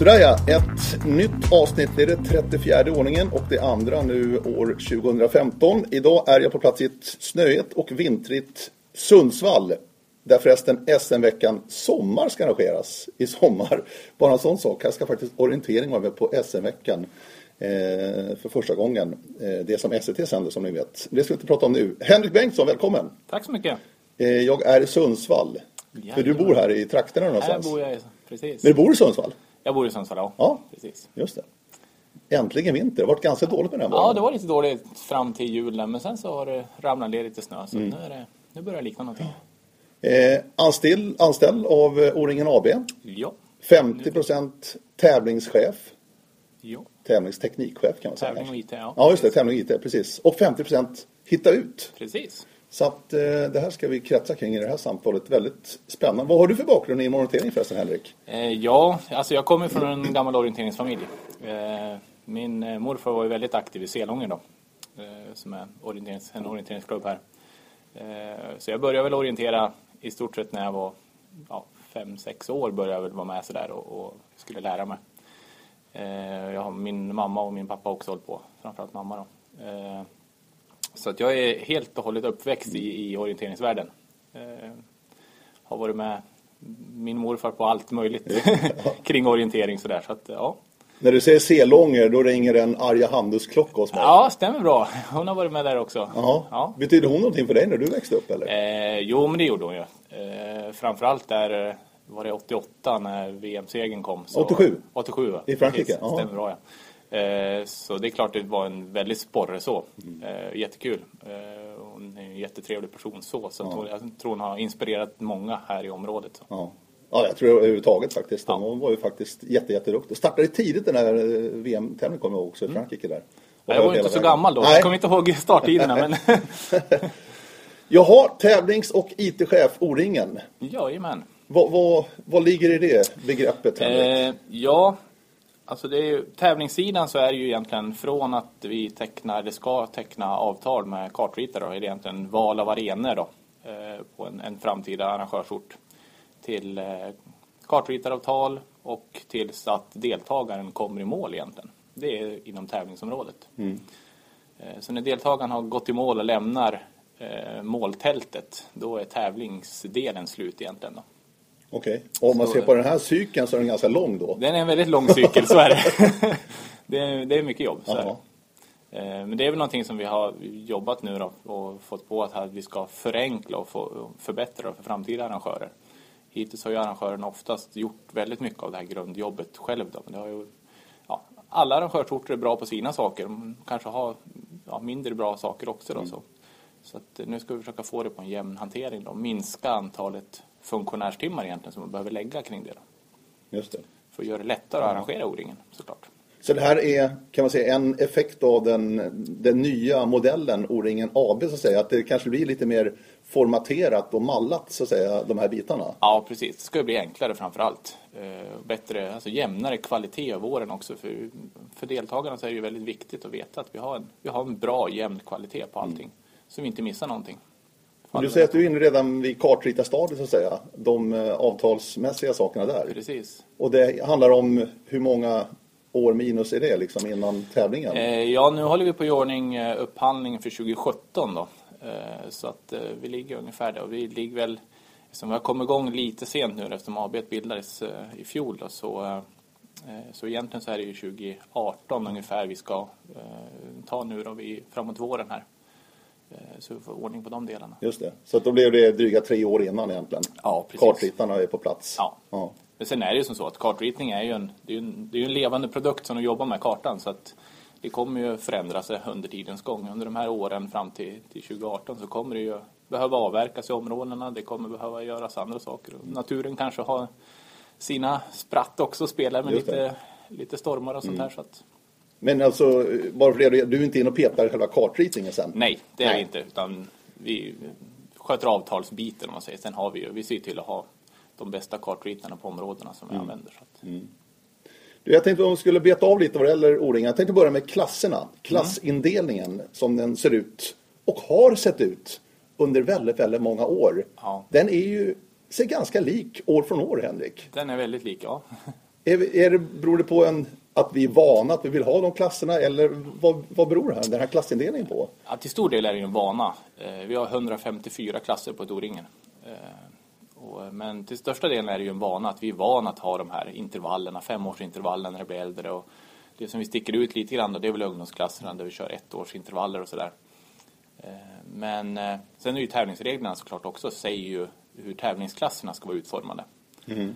Sådär ja, ett nytt avsnitt. Det är det 34 ordningen och det andra nu år 2015. Idag är jag på plats i ett snöigt och vintrigt Sundsvall. Där förresten SM-veckan Sommar ska arrangeras i sommar. Bara en sån sak. Här ska faktiskt orientering vara med på SM-veckan. Eh, för första gången. Eh, det som SVT sänder som ni vet. Det ska vi inte prata om nu. Henrik Bengtsson, välkommen! Tack så mycket! Eh, jag är i Sundsvall. Ja, för du bor här i trakterna någonstans. Här bor jag, precis. Men du bor i Sundsvall? Jag bor i Sundsvall, ja. Ja, precis. just det. Äntligen vinter. Det har varit ganska dåligt med den här Ja, morgonen. det var lite dåligt fram till julen, men sen så har det ramlat ner lite snö, så Mm. nu, är det, nu börjar det likna någonting. Eh, anställd, anställd av eh, O-ringen AB. Ja, 50% tävlingschef. ja. Tävlingsteknikchef kan man säga. Tävling och IT, ja. Ja, just det. Tävling och IT, precis. Och 50% hitta ut. Precis. Så att eh, det här ska vi kretsa kring i det här samtalet. Väldigt spännande. Vad har du för bakgrund i orientering förresten, Henrik? Eh, ja, alltså jag kommer från en gammal orienteringsfamilj. Eh, min eh, morfar var ju väldigt aktiv i Selången då, eh, som är orienterings, en orienteringsklubb här. Eh, så jag började väl orientera i stort sett när jag var ja, fem, sex år började jag väl vara med sådär och, och skulle lära mig. Eh, jag har min mamma och min pappa också hållit på, framförallt mamma då. Eh, så att jag är helt och hållet uppväxt i, i orienteringsvärlden. Eh, har varit med min morfar på allt möjligt kring orientering sådär. Så att, ja. När du säger Selånger, då ringer en Arja Handelsklocka hos mig. ja, stämmer bra. Hon har varit med där också. Ja. Betyder hon någonting för dig när du växte upp eller? Eh, jo, men det gjorde hon ju. Eh, framförallt där eh, var det 88 när VM-segern kom. Så, 87? 87, va? I Frankrike? Precis, stämmer bra, ja. Eh, så det är klart det var en väldigt sporre så. Mm. Eh, jättekul. Eh, hon är en jättetrevlig person så. Så hon, jag tror hon har inspirerat många här i området. Ja. ja, jag tror överhuvudtaget faktiskt. Ja. Hon var ju faktiskt jätte, jätteduktig. Startade tidigt den här eh, VM-tävlingen kommer jag ihåg också i Frankrike där. Och Mm. Jag var ju inte så vägen. gammal då. Nej. Jag kommer inte ihåg starttiderna. men Jaha, tävlings och IT-chef O-ringen. Jajamän. Vad, vad, vad ligger i det begreppet? Eh, ja, alltså det är ju, tävlingssidan så är det ju egentligen från att vi tecknar, eller ska teckna avtal med kartritare då, är det egentligen val av arenor då, eh, på en, en framtida arrangörsort till eh, kartritaravtal och tills att deltagaren kommer i mål egentligen. Det är inom tävlingsområdet. Eh, Så när deltagaren har gått i mål och lämnar måltältet, då är tävlingsdelen slut egentligen. Då. Okej. Och om man ser på den här cykeln så är den ganska lång då. Den är en väldigt lång cykel, så är det. det, är, det är mycket jobb, så är det. Eh, Men det är väl någonting som vi har jobbat nu då och fått på att vi ska förenkla och förbättra för framtida arrangörer. Hittills har ju arrangören oftast gjort väldigt mycket av det här grundjobbet själv. Då. Men det har ju, ja, alla arrangörsorter är bra på sina saker. De kanske har ja, mindre bra saker också. Då, så. så att, nu ska vi försöka få det på en jämn hantering. Då. Minska antalet funktionärstimmar egentligen som man behöver lägga kring det. Då. Just det. För att göra det lättare att arrangera O-ringen såklart. Så det här är, kan man säga, en effekt av den, den nya modellen O-ringen AB så att säga. Att det kanske blir lite mer formaterat och mallat så att säga, de här bitarna. Ja, precis. Det ska bli enklare framför allt. Eh, bättre, alltså jämnare kvalitet av åren också. För, för deltagarna så är det ju väldigt viktigt att veta att vi har en, vi har en bra, jämn kvalitet på allting. Så vi inte missar någonting. Men du säger att du är inne redan vid kartritarstadiet så att säga. De eh, avtalsmässiga sakerna där. Precis. Och det handlar om hur många år minus är det liksom innan tävlingen? Eh, ja, nu håller vi på i ordning eh, upphandlingen för 2017 då. Så att vi ligger ungefär där. Och vi ligger väl, som vi har kommit igång lite sent nu eftersom AB bildades i fjol då, så, så egentligen så är det ju 2018 ungefär vi ska ta nu då, vi, framåt våren här. Eh, så vi får ordning på de delarna. Just det. Så då blev det dryga tre år innan egentligen. Ja, precis. Kartritarna är på plats. Ja. ja. Men sen är det ju som så att kartritning är ju en, det är en, det är en levande produkt som de jobbar med kartan. Så att det kommer ju förändra sig under tidens gång. Under de här åren fram till, till 2018 så kommer det ju behöva avverkas i områdena. Det kommer behöva göras andra saker. Och naturen kanske har sina spratt också att spela med. Mm. lite, lite stormar och sånt här. Så att, Men alltså, bara för det, du är inte inne och petar i själva kartritningen sen? nej, det är Nej. vi inte. Utan vi sköter avtalsbiten om man säger. Sen har vi ju, vi ser till att ha de bästa kartritarna på områdena som vi Mm. använder. Så att, Du, jag tänkte om vi skulle beta av lite vad det gäller O-ringen. Jag tänkte börja med klasserna. Klassindelningen som den ser ut och har sett ut under väldigt, väldigt många år. Ja. Den är ju, ser ganska lik år från år, Henrik. Den är väldigt lik, ja. Är, är det, beror det på en, att vi är vana, att vi vill ha de klasserna eller vad, vad beror det här, den här klassindelningen på? Ja, till stor del är det ju en vana. Eh, vi har 154 klasser på O-ringen. Eh, men till största delen är det ju en vana att vi är vana att ha de här intervallerna, femårsintervallen när det blir äldre. Och det som vi sticker ut lite grann då, det är väl ungdomsklasserna där vi kör ettårsintervaller och sådär. Eh, men sen är ju tävlingsreglerna såklart också, säger ju hur tävlingsklasserna ska vara utformade. Mm.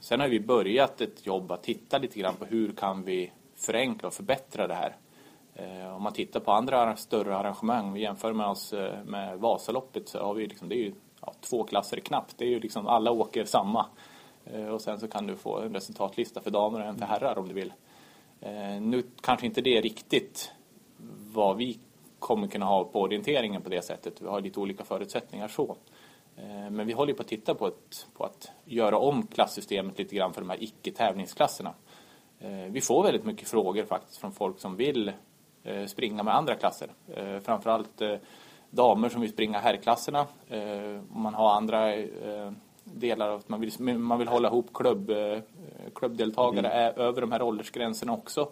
Sen har vi börjat ett jobb att titta lite grann på hur kan vi förenkla och förbättra det här. Eh, om man tittar på andra större arrangemang, vi jämför med oss eh, med Vasaloppet så har vi liksom, det är ju ja, två klasser knappt. Det är ju liksom alla åker samma. Eh, och sen så kan du få en resultatlista för damer och en för herrar om du vill. Nu kanske inte det är riktigt vad vi kommer kunna ha på orienteringen på det sättet. Vi har lite olika förutsättningar så. Eh, men vi håller på att titta på, ett, på att göra om klassystemet lite grann för de här icke-tävlingsklasserna. Eh, vi får väldigt mycket frågor faktiskt från folk som vill eh, springa med andra klasser. Framförallt damer som vill springa herrklasserna. Man har andra delar av man vill, man vill hålla ihop klubb, klubbdeltagare mm. över de här åldersgränserna också.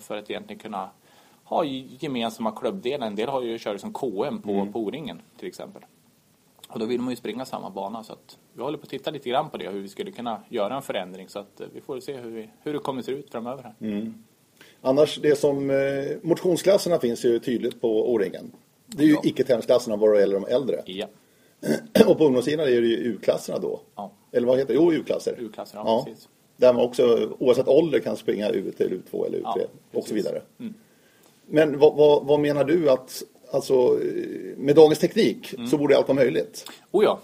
För att egentligen kunna ha gemensamma klubbdelar. En del har ju kört som KM på, mm. på O-ringen till exempel. Och då vill man ju springa samma bana så att vi håller på att titta lite grann på det hur vi skulle kunna göra en förändring så att eh, vi får se hur, vi, hur det kommer att se ut framöver här. Mm. Annars det som eh, motionsklasserna finns ju tydligt på O-ringen. Det är ju ja. icke-tävlingsklasserna vad det gäller de äldre. Ja. Och på ungdomssidan är det ju U-klasserna då. Ja. Eller vad heter det? Jo, U-klasser. U-klasser, ja, ja. precis. Där man också oavsett ålder kan springa U till U2 eller U3 ja, och så vidare. Mm. Men vad, vad, vad, menar du att Alltså med dagens teknik mm. så borde allt vara möjligt. Oh ja.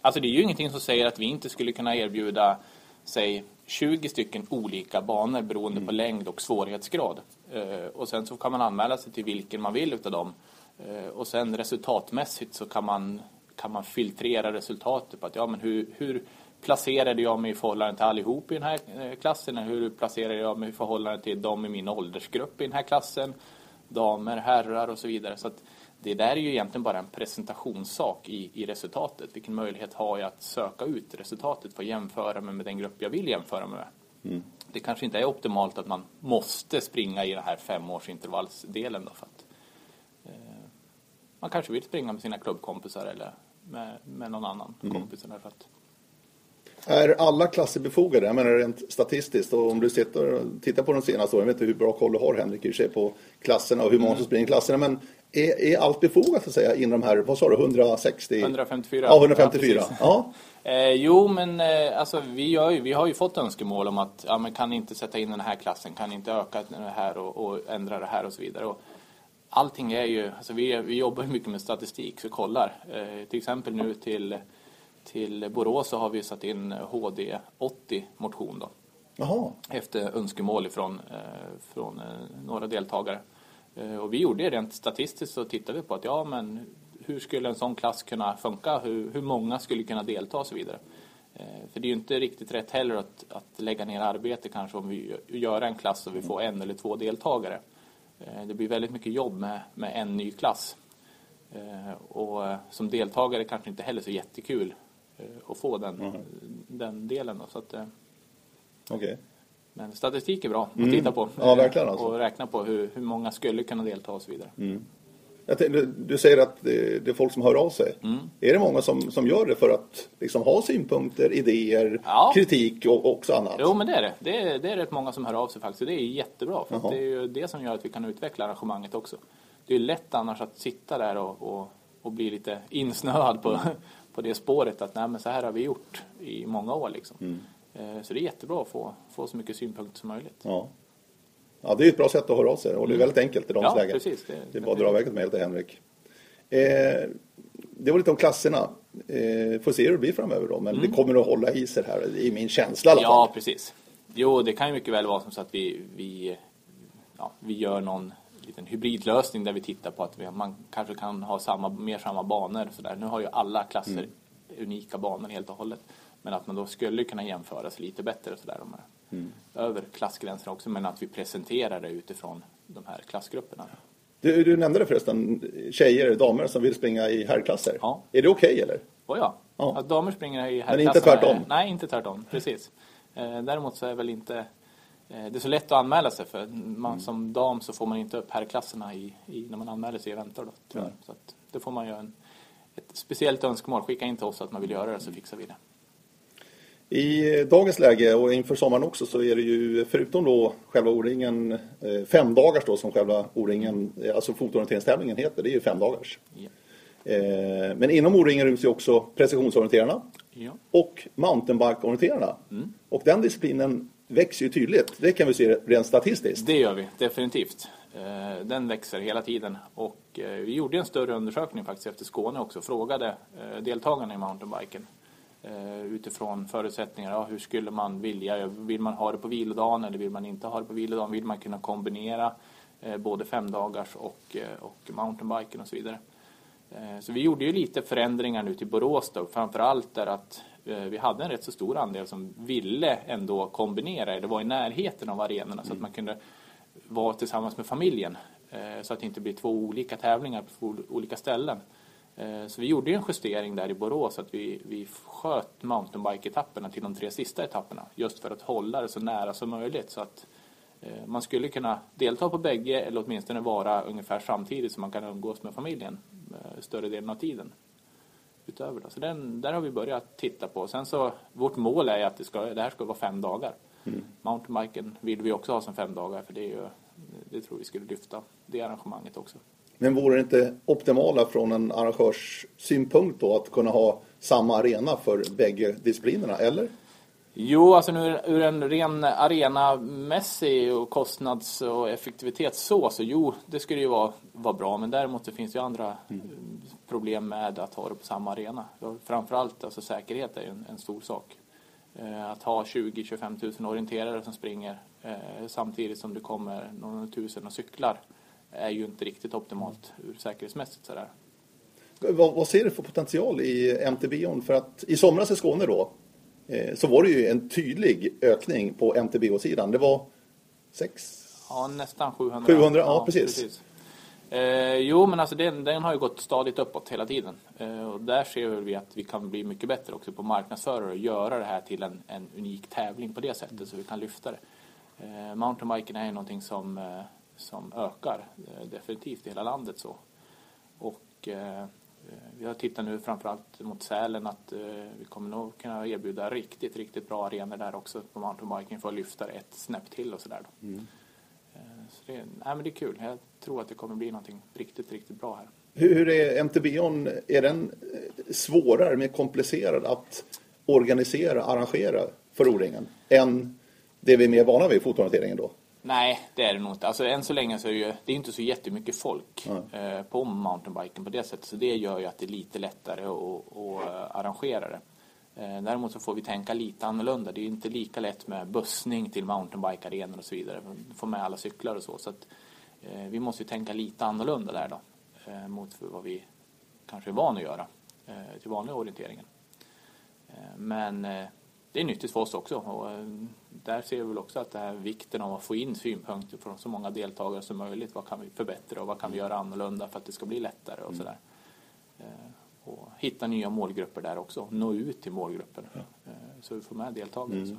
Alltså det är ju ingenting som säger att vi inte skulle kunna erbjuda säg 20 stycken olika banor beroende mm. på längd och svårighetsgrad. Eh, och sen så kan man anmäla sig till vilken man vill utav dem. Eh, och sen resultatmässigt så kan man, kan man filtrera resultatet på att ja men hur, hur placerade jag mig i förhållande till allihop i den här eh, klassen? Hur placerade jag mig i förhållande till dem i min åldersgrupp i den här klassen? Damer, herrar och så vidare. Så att det där är ju egentligen bara en presentationssak i, i resultatet. Vilken möjlighet har jag att söka ut resultatet för att jämföra mig med den grupp jag vill jämföra mig med. Mm. Det kanske inte är optimalt att man måste springa i den här femårsintervallsdelen då för att eh, man kanske vill springa med sina klubbkompisar eller med, med någon annan mm. kompis. För att är alla klasser befogade? Jag menar rent statistiskt. Och om du sitter och tittar på de senaste åren, jag vet inte hur bra koll du har Henrik i sig på klasserna och hur många som springer klasserna. Men är, är allt befogat så att säga inom de här, vad sa du, 160? 154. Ja, 154. Ja, ja. Eh, jo, men eh, alltså, vi, ju, vi har ju fått önskemål om att ja, men kan inte sätta in den här klassen, kan inte öka det här och, och ändra det här och så vidare. Och allting är ju, alltså, vi, vi jobbar mycket med statistik, så kollar. Eh, till exempel nu till till Borås så har vi satt in HD 80 motion då. Jaha. Efter önskemål eh, från eh, några deltagare. Eh, och vi gjorde det rent statistiskt så tittade vi på att ja men hur skulle en sån klass kunna funka? Hur, hur många skulle kunna delta och så vidare. För det är ju inte riktigt rätt heller att, att lägga ner arbete kanske om vi gör en klass och vi får en eller två deltagare. Det blir väldigt mycket jobb med, med en ny klass. Och som deltagare kanske inte heller så jättekul att få den, mm. den delen. Då, så att, eh, okay. Men statistik är bra att mm. titta på. Ja, verkligen alltså. Och räkna på hur, hur många skulle kunna delta och så vidare. Mm. Tänkte, du säger att det, det, är folk som hör av sig. Mm. Är det många som, som gör det för att liksom, ha synpunkter, idéer, ja. kritik och också annat? Jo, men det är det. Det är, det är rätt många som hör av sig faktiskt. Det är jättebra. För det är ju det som gör att vi kan utveckla arrangemanget också. Det är lätt annars att sitta där och, och, och bli lite insnöad på, på det spåret att nej, men så här har vi gjort i många år. Liksom. Mm. Eh, så det är jättebra att få, få så mycket synpunkter som möjligt. Ja. ja, det är ett bra sätt att höra av sig och det är mm. väldigt enkelt i dagens ja, läge. Precis, det, det är bara att dra iväg ett mejl till Henrik. Eh, det var lite om klasserna. Eh, får se hur det blir framöver då, men mm. det kommer att hålla i sig här, i min känsla i alla fall. Ja, precis. Jo, det kan ju mycket väl vara som så att vi, vi, ja, vi gör någon liten hybridlösning där vi tittar på att vi, man kanske kan ha samma, mer samma banor. Så där. Nu har ju alla klasser mm. unika banor helt och hållet. Men att man då skulle kunna jämföra sig lite bättre så där, de här, mm. över klassgränserna också. Men att vi presenterar det utifrån de här klassgrupperna. Du, du nämnde det förresten, tjejer, damer som vill springa i herrklasser. Ja. Är det okej okay, eller? Oh ja, ja. Att damer springer i herrklasser. Men inte tvärtom? nej, inte tvärtom. Precis. Eh, däremot så är väl inte det är så lätt att anmäla sig för man, som dam så får man inte upp herrklasserna i, i, när man anmäler sig i eventor då, tyvärr. Nej. Så att, det får man göra en, ett speciellt önskemål. Skicka in till oss att man vill göra det så fixar vi det. I dagens läge och inför sommaren också så är det ju förutom då själva O-ringen eh, fem dagars då som själva O-ringen, eh, alltså fotorienteringstävlingen heter, det är ju fem dagars. Ja. Eh, Men inom O-ringen ryms ju också precisionsorienterarna Ja. och mountainbike-orienterarna. Och den disciplinen växer ju tydligt, det kan vi se rent statistiskt. Det gör vi, definitivt. Eh, den växer hela tiden. Och eh, vi gjorde en större undersökning faktiskt efter Skåne också. Frågade eh, deltagarna i mountainbiken utifrån förutsättningar. Ja, hur skulle man vilja? Vill man ha det på vilodagen eller vill man inte ha det på vilodagen? Vill man kunna kombinera både femdagars och, och mountainbiken och så vidare? Så vi gjorde ju lite förändringar nu till Borås då, framförallt där att vi hade en rätt så stor andel som ville ändå kombinera, eller var i närheten av arenorna så att man kunde vara tillsammans med familjen. eh, Så att det inte blir två olika tävlingar på olika ställen. Eh, Så vi gjorde en justering där i Borås att vi, vi sköt mountainbike-etapperna till de tre sista etapperna. Just för att hålla det så nära som möjligt så att eh, man skulle kunna delta på bägge eller åtminstone vara ungefär samtidigt så man kan umgås med familjen eh, större delen av tiden. Utöver det. Så den, där har vi börjat titta på. Sen så, vårt mål är att det, ska, det här ska vara fem dagar. Mountainbiken vill vi också ha som fem dagar för det, är ju, det tror vi skulle lyfta det arrangemanget också. Men vore det inte optimala från en arrangörssynpunkt då att kunna ha samma arena för bägge disciplinerna, eller? Jo, alltså nu ur en ren arenamässig och kostnads och effektivitet så, så jo, det skulle ju vara, vara bra. Men däremot så finns det ju andra eh, problem med att ha det på samma arena. Framförallt alltså säkerhet är ju en, en stor sak. Eh, Att ha 20-25 000 orienterare som springer eh, samtidigt som det kommer några tusen och cyklar är ju inte riktigt optimalt ur säkerhetsmässigt sådär. Vad, vad ser du för potential i MTBon? För att i somras i Skåne då så var det ju en tydlig ökning på MTBO-sidan. Det var sex... Ja, nästan 700. 700, ja, precis. Eh, jo, men alltså den, den har ju gått stadigt uppåt hela tiden. Eh, och där ser vi att vi kan bli mycket bättre också på marknadsförare och göra det här till en, en unik tävling på det sättet så vi kan lyfta det. Eh, mountainbiken är ju någonting som, eh, som ökar eh, definitivt i hela landet så. Och eh, vi har tittat nu framförallt mot Sälen att eh, vi kommer nog kunna erbjuda riktigt, riktigt bra arenor där också på mountainbiken för att lyfta det ett snäpp till och sådär då. Eh, Så det, nej, men det är kul. Jag tror att det kommer bli någonting riktigt, riktigt bra här. Hur, är MTBon? Är den eh, svårare, mer komplicerad att organisera, arrangera för O-ringen än det vi är mer vana vid i fotohanteringen då? Nej, det är det nog inte. Alltså, än så länge så är det, ju, det är inte så jättemycket folk eh, på mountainbiken på det sättet. Så det gör ju att det är lite lättare att, att arrangera det. Eh, däremot så får vi tänka lite annorlunda. Det är inte lika lätt med bussning till mountainbike-arenor och så vidare. Få med alla cyklar och så. så att, eh, vi måste ju tänka lite annorlunda där då. Eh, mot vad vi kanske är vana att göra eh, till vanliga orienteringen. Eh, Men det är nyttigt för oss också och där ser vi väl också att det här vikten av att få in synpunkter från så många deltagare som möjligt. Vad kan vi förbättra och vad kan vi göra annorlunda för att det ska bli lättare och sådär. Eh, Och hitta nya målgrupper där också, nå ut till målgrupper eh, så vi får med deltagare. Så.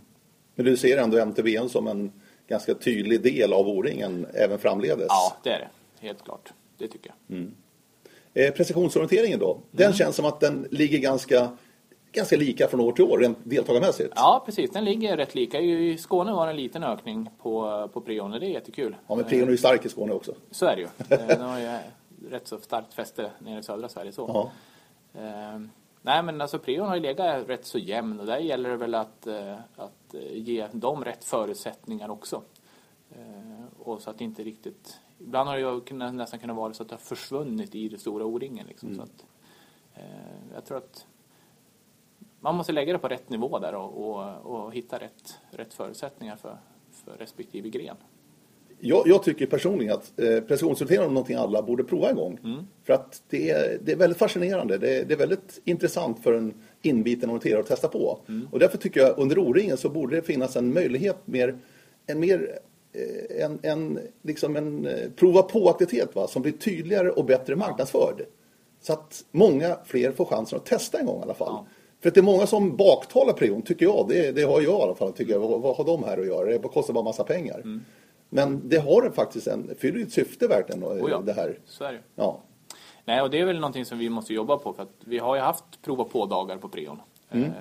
Men du ser ändå MTBn som en ganska tydlig del av O-ringen även framledes? Ja, det är det. Helt klart. Det tycker jag. Eh, precisionsorienteringen då? Den Mm. känns som att den ligger ganska, ganska lika från år till år rent deltagarmässigt. Ja, precis. Den ligger rätt lika. I Skåne var det en liten ökning på, på prion och det är jättekul. Ja, men prion är ju stark i Skåne också. Så är det ju. Eh, Den har ju rätt så starkt fäste nere i södra Sverige. Så. Ja. Eh, nej men alltså prion har ju legat rätt så jämn och där gäller det väl att, eh, att eh, ge dem rätt förutsättningar också. Eh, och så att det inte riktigt... Ibland har det ju nästan kunnat vara så att det har försvunnit i det stora O-ringen. Liksom, så att, eh, jag tror att man måste lägga det på rätt nivå där och, och, och hitta rätt, rätt förutsättningar för, för respektive gren. Jag, jag tycker personligen att eh, precisionsorientering är någonting alla borde prova en gång. Mm. För att det är, det är väldigt fascinerande. Det är, det är väldigt intressant för en inbiten orienterare att testa på. Mm. Och därför tycker jag under O-ringen så borde det finnas en möjlighet mer, en mer eh, en, en, liksom en eh, prova på-aktivitet va, som blir tydligare och bättre marknadsförd. Så att många fler får chansen att testa en gång i alla fall. Ja. För att det är många som baktalar prion, tycker jag. Det, det har jag i alla fall. Tycker jag. Vad, vad har de här att göra? Det kostar bara massa pengar. Mm. Men det har faktiskt en, fyller ett syfte verkligen. Oh ja, det här. Det. Ja. Nej, och det är väl någonting som vi måste jobba på. För att vi har ju haft prova på-dagar på prion. Mm. Eh,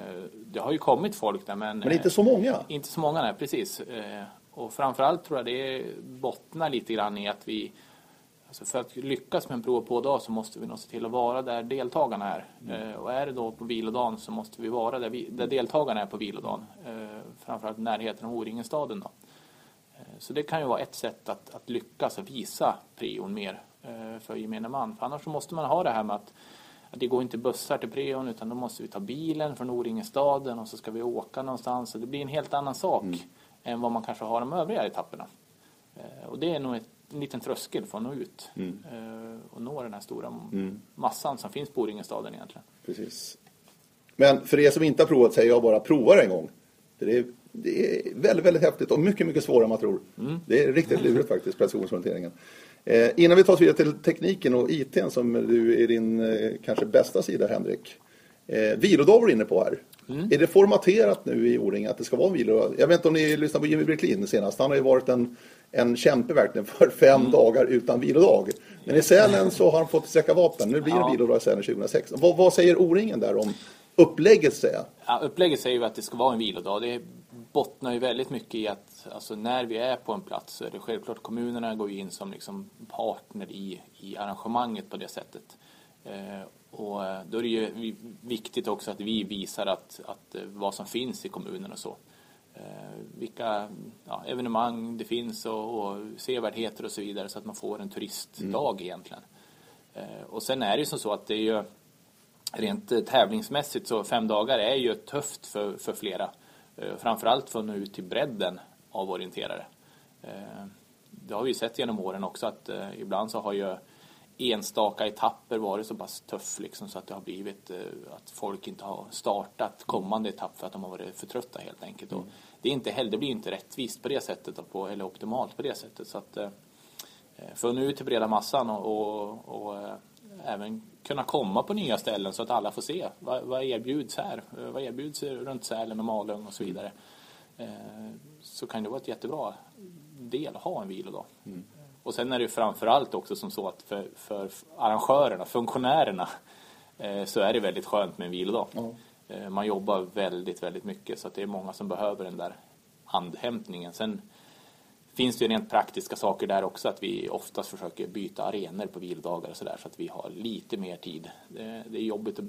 Det har ju kommit folk där men... Men inte så många. eh, Inte så många, nej precis. Eh, Och framförallt tror jag det bottnar lite grann i att vi Alltså för att lyckas med en prova på-dag så måste vi nog se till att vara där deltagarna är. Eh, Och är det då på vilodagen så måste vi vara där, vi, där deltagarna är på vilodagen. Eh, Framförallt närheten av O-ringen-staden då. Eh, Så det kan ju vara ett sätt att, att lyckas och visa prion mer för gemene man. För annars så måste man ha det här med att, att det går inte bussar till prion utan då måste vi ta bilen från O-ringen-staden och så ska vi åka någonstans. Och det blir en helt annan sak än vad man kanske har de övriga etapperna. Och det är nog ett, en liten tröskel för att nå ut eh, och nå den här stora massan som finns på O-ringen-staden egentligen. Precis. Men för er som inte har provat säger jag bara prova det en gång. Det, är, det är väldigt, väldigt häftigt och mycket, mycket svårare än man tror. Det är riktigt lurigt faktiskt, precisionsorienteringen. Eh, innan vi tar oss vidare till tekniken och ITn som du är din eh, kanske bästa sida Henrik. Eh, vilodag var du inne på här. Är det formaterat nu i O-ring att det ska vara en vilodag? Jag vet inte om ni lyssnade på Jimmy Bricklin senast. Han har ju varit en, en kämpe verkligen för fem dagar utan vilodag. Men i Sälen så har han fått sträcka vapen. Nu blir det Ja. vilodag i Sälen 2006. Vad, vad säger O-ringen där om upplägget säger? Ja, upplägget säger ju att det ska vara en vilodag. Det bottnar ju väldigt mycket i att alltså, när vi är på en plats så är det självklart kommunerna går in som liksom partner i, i arrangemanget på det sättet. Eh, och eh, då är det ju vi- viktigt också att vi visar att, att eh, vad som finns i kommunen och så. Eh, vilka ja, evenemang det finns och, och sevärdheter och så vidare så att man får en turistdag egentligen. Eh, och sen är det ju som så att det är ju rent eh, tävlingsmässigt så fem dagar är ju tufft för, för flera. Framförallt för att nå ut till bredden av orienterare. Det har vi ju sett genom åren också att ibland så har ju enstaka etapper varit så pass tuff liksom så att det har blivit att folk inte har startat kommande etapp för att de har varit för trötta helt enkelt. Och det, är inte heller, det blir inte rättvist på det sättet eller optimalt på det sättet. Så att, eh, för nå ut till breda massan och, och, och eh, även kunna komma på nya ställen så att alla får se vad, vad erbjuds här, Eh, vad erbjuds runt Sälen och Malung och så vidare. Så kan det vara ett jättebra del att ha en vilodag. Och sen är det framförallt också som så att för, för arrangörerna, funktionärerna, så är det väldigt skönt med en vilodag. Eh, Man jobbar väldigt, väldigt mycket så det är många som behöver den där andhämtningen. Sen finns det ju rent praktiska saker där också att vi oftast försöker byta arenor på vilodagar och sådär så att vi har lite mer tid. Det, är jobbigt att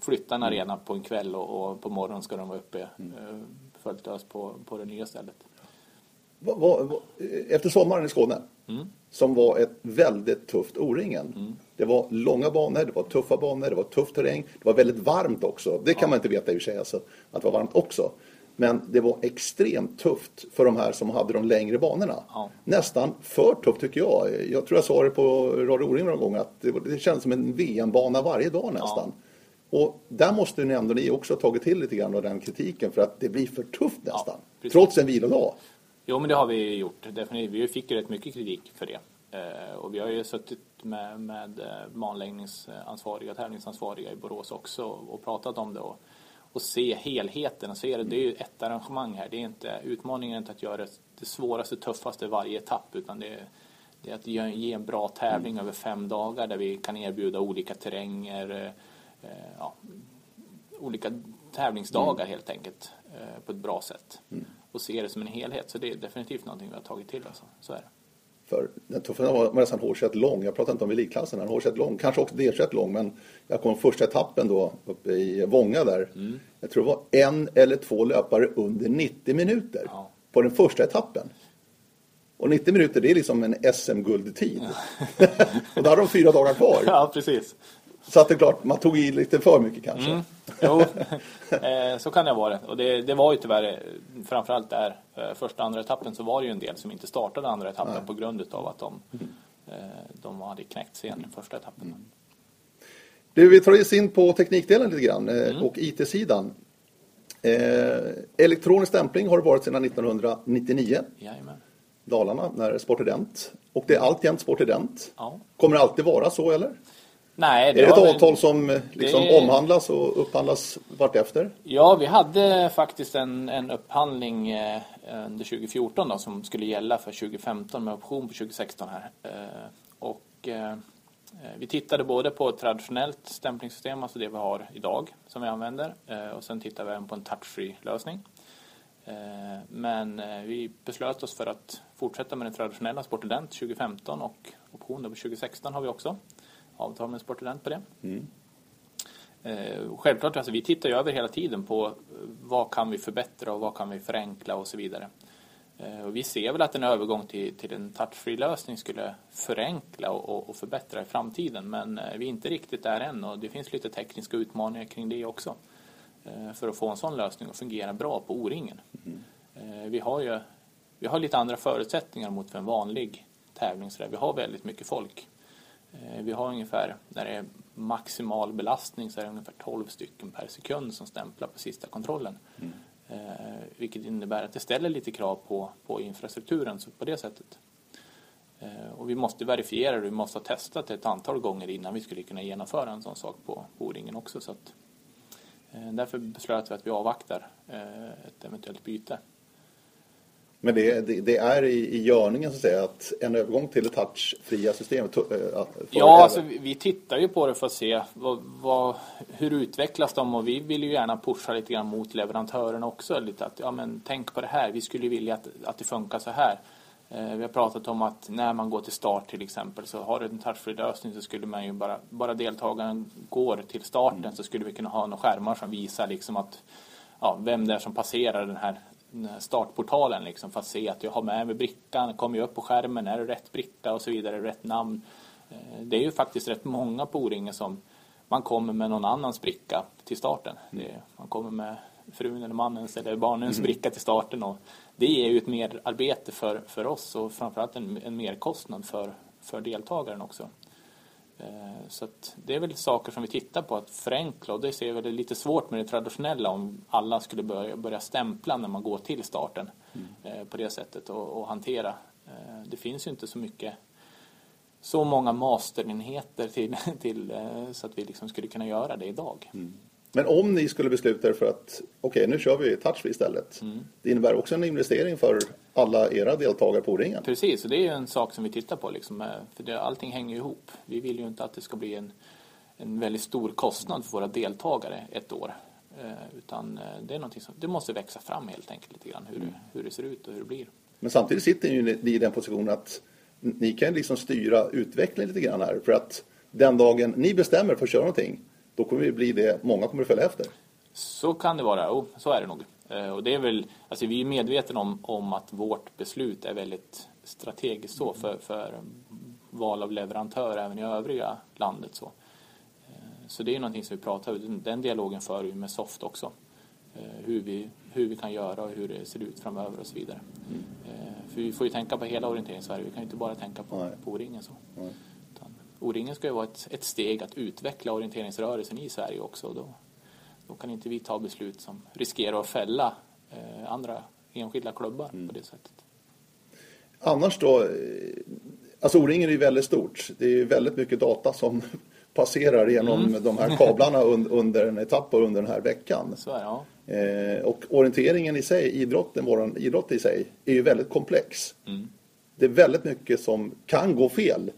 flytta en arena på en kväll och, på morgonen ska de vara uppe mm. fullt ös på, på det nya stället. Efter sommaren i Skåne, Mm. som var ett väldigt tufft O-ringen. Det var långa banor, det var tuffa banor, det var tuff terräng. Det var väldigt varmt också. Det kan man inte veta i och för sig, alltså, att det var varmt också. Men det var extremt tufft för de här som hade de längre banorna. Ja. Nästan för tufft tycker jag. Jag tror jag sa det på Radio O-ring någon gång att det, det kändes som en VM-bana varje dag nästan. Och där måste ni ändå ni också ha tagit till lite grann av den kritiken för att det blir för tufft nästan. precis. trots en vilodag. Jo, men det har vi gjort. Definitivt. Vi fick ju rätt mycket kritik för det. Eh, och vi har ju suttit med, med eh, banläggningsansvariga, tävlingsansvariga i Borås också och, pratat om det och, och se helheten och se det. Det är ju ett arrangemang här. Det är inte, utmaningen är inte att göra det, svåraste, tuffaste varje etapp utan det är, det är att ge, en bra tävling över fem dagar där vi kan erbjuda olika terränger, eh, ja, olika tävlingsdagar helt enkelt på ett bra sätt. Och se det som en helhet. Så det är definitivt någonting vi har tagit till. Alltså. Så är det. För den tuffa var, var nästan hårt lång. Jag pratar inte om elitklassen, den hårt lång. Kanske också delkört lång, men jag kom första etappen då uppe i Vånga där. Jag tror det var en eller två löpare under 90 minuter Ja. på den första etappen. Och 90 minuter det är liksom en SM-guldtid. och då hade de fyra dagar kvar. Ja, precis. Så att det är klart, man tog i lite för mycket kanske. Mm. Jo, eh, så kan det vara. Och det, det var ju tyvärr, eh, framförallt där eh, första andra etappen så var det ju en del som inte startade andra etappen på grund av att de, eh, de hade knäckt sig i första etappen. Du, vi tar oss in på teknikdelen lite grann eh, och IT-sidan. Elektronisk stämpling har det varit sedan 1999. Jajamän. Dalarna när Sportident. Och det är alltjämt Sportident. Ja. Kommer det alltid vara så eller? Nej, det är det ett avtal som liksom det... omhandlas och upphandlas vartefter? Ja, vi hade faktiskt en, en upphandling eh, under 2014 då, som skulle gälla för 2015 med option på 2016 här. Eh, och eh, vi tittade både på ett traditionellt stämplingssystem, alltså det vi har idag som vi använder, och sen tittade vi även på en touchfree lösning. Men vi beslöt oss för att fortsätta med den traditionella Sportident 2015 och option på 2016 har vi också avtal med Sportident på det. Mm. Eh, självklart, alltså, vi tittar ju över hela tiden på eh, vad kan vi förbättra och vad kan vi förenkla och så vidare. Eh, och vi ser väl att en övergång till, till en touchfree lösning skulle förenkla och, och, förbättra i framtiden. Men vi är inte riktigt där än och det finns lite tekniska utmaningar kring det också. För att få en sån lösning att fungera bra på O-ringen. Mm. Vi har ju vi har lite andra förutsättningar mot en vanlig tävling. Vi har väldigt mycket folk. Vi har ungefär, när det är maximal belastning så är det ungefär 12 stycken per sekund som stämplar på sista kontrollen. Mm. Eh, vilket innebär att det ställer lite krav på, på infrastrukturen så på det sättet. Eh, och vi måste verifiera det, vi måste ha testat det ett antal gånger innan vi skulle kunna genomföra en sån sak på, på O-ringen också. Så att, eh, därför beslöt vi att vi avvaktar eh, ett eventuellt byte. Men det, det, det, är i, i görningen så att säga att en övergång till det touchfria systemet. Äh, ja, alltså, vi, tittar ju på det för att se vad, vad, hur utvecklas de och vi vill ju gärna pusha lite grann mot leverantörerna också. Lite att, ja men tänk på det här, vi skulle vilja att, att det funkar så här. Eh, vi har pratat om att när man går till start till exempel så har du en touchfree lösning så skulle man ju bara, bara deltagaren går till starten mm. så skulle vi kunna ha några skärmar som visar liksom att ja, vem det är som passerar den här startportalen liksom för att se att jag har med mig brickan, kommer jag upp på skärmen, är det rätt bricka och så vidare, rätt namn. Eh, det är ju faktiskt rätt många på O-ringen som man kommer med någon annans bricka till starten. Mm. Det, man kommer med frun eller mannens eller barnens mm. bricka till starten och det är ju ett merarbete för, för oss och framförallt en, en merkostnad för, för deltagaren också. Eh, så det är väl saker som vi tittar på att förenkla och det ser jag lite svårt med det traditionella om alla skulle börja, börja stämpla när man går till starten mm. Eh, på det sättet och, och, hantera. Eh, det finns ju inte så mycket så många masterenheter till, till så att vi liksom skulle kunna göra det idag. Mm. Men om ni skulle besluta er för att okej, okay, nu kör vi touchfree istället. Mm. Det innebär också en investering för alla era deltagare på ringen. Precis, och det är en sak som vi tittar på. Liksom, för det, allting hänger ihop. Vi vill ju inte att det ska bli en, en väldigt stor kostnad för våra deltagare ett år. Eh, utan eh, det är någonting som det måste växa fram helt enkelt lite grann hur, mm. hur det ser ut och hur det blir. Men samtidigt sitter ni ju i den positionen att ni kan liksom styra utvecklingen lite grann här. För att den dagen ni bestämmer för att köra någonting då kommer det bli det, många kommer att följa efter. Så kan det vara, oh, så är det nog. Eh, och det är väl, alltså vi är medvetna om, om att vårt beslut är väldigt strategiskt så för, för val av leverantör även i övriga landet. Så, eh, så det är någonting som vi pratar om, den dialogen för vi med Soft också. Eh, hur vi, hur vi kan göra och hur det ser ut framöver och så vidare. Mm. För vi får ju tänka på hela orienteringen-Sverige, vi kan ju inte bara tänka på, på O-ringen så. Nej. O-ringen ska ju vara ett, ett steg att utveckla orienteringsrörelsen i Sverige också. Då, då kan inte vi ta beslut som riskerar att fälla eh, andra enskilda klubbar mm. på det sättet. Annars då, eh, alltså O-ringen är ju väldigt stort. Det är ju väldigt mycket data som passerar genom mm. de här kablarna under en etapp och under den här veckan. Så är, ja. eh, och orienteringen i sig, idrotten, vår idrott i sig, är ju väldigt komplex. Mm. Det är väldigt mycket som kan gå fel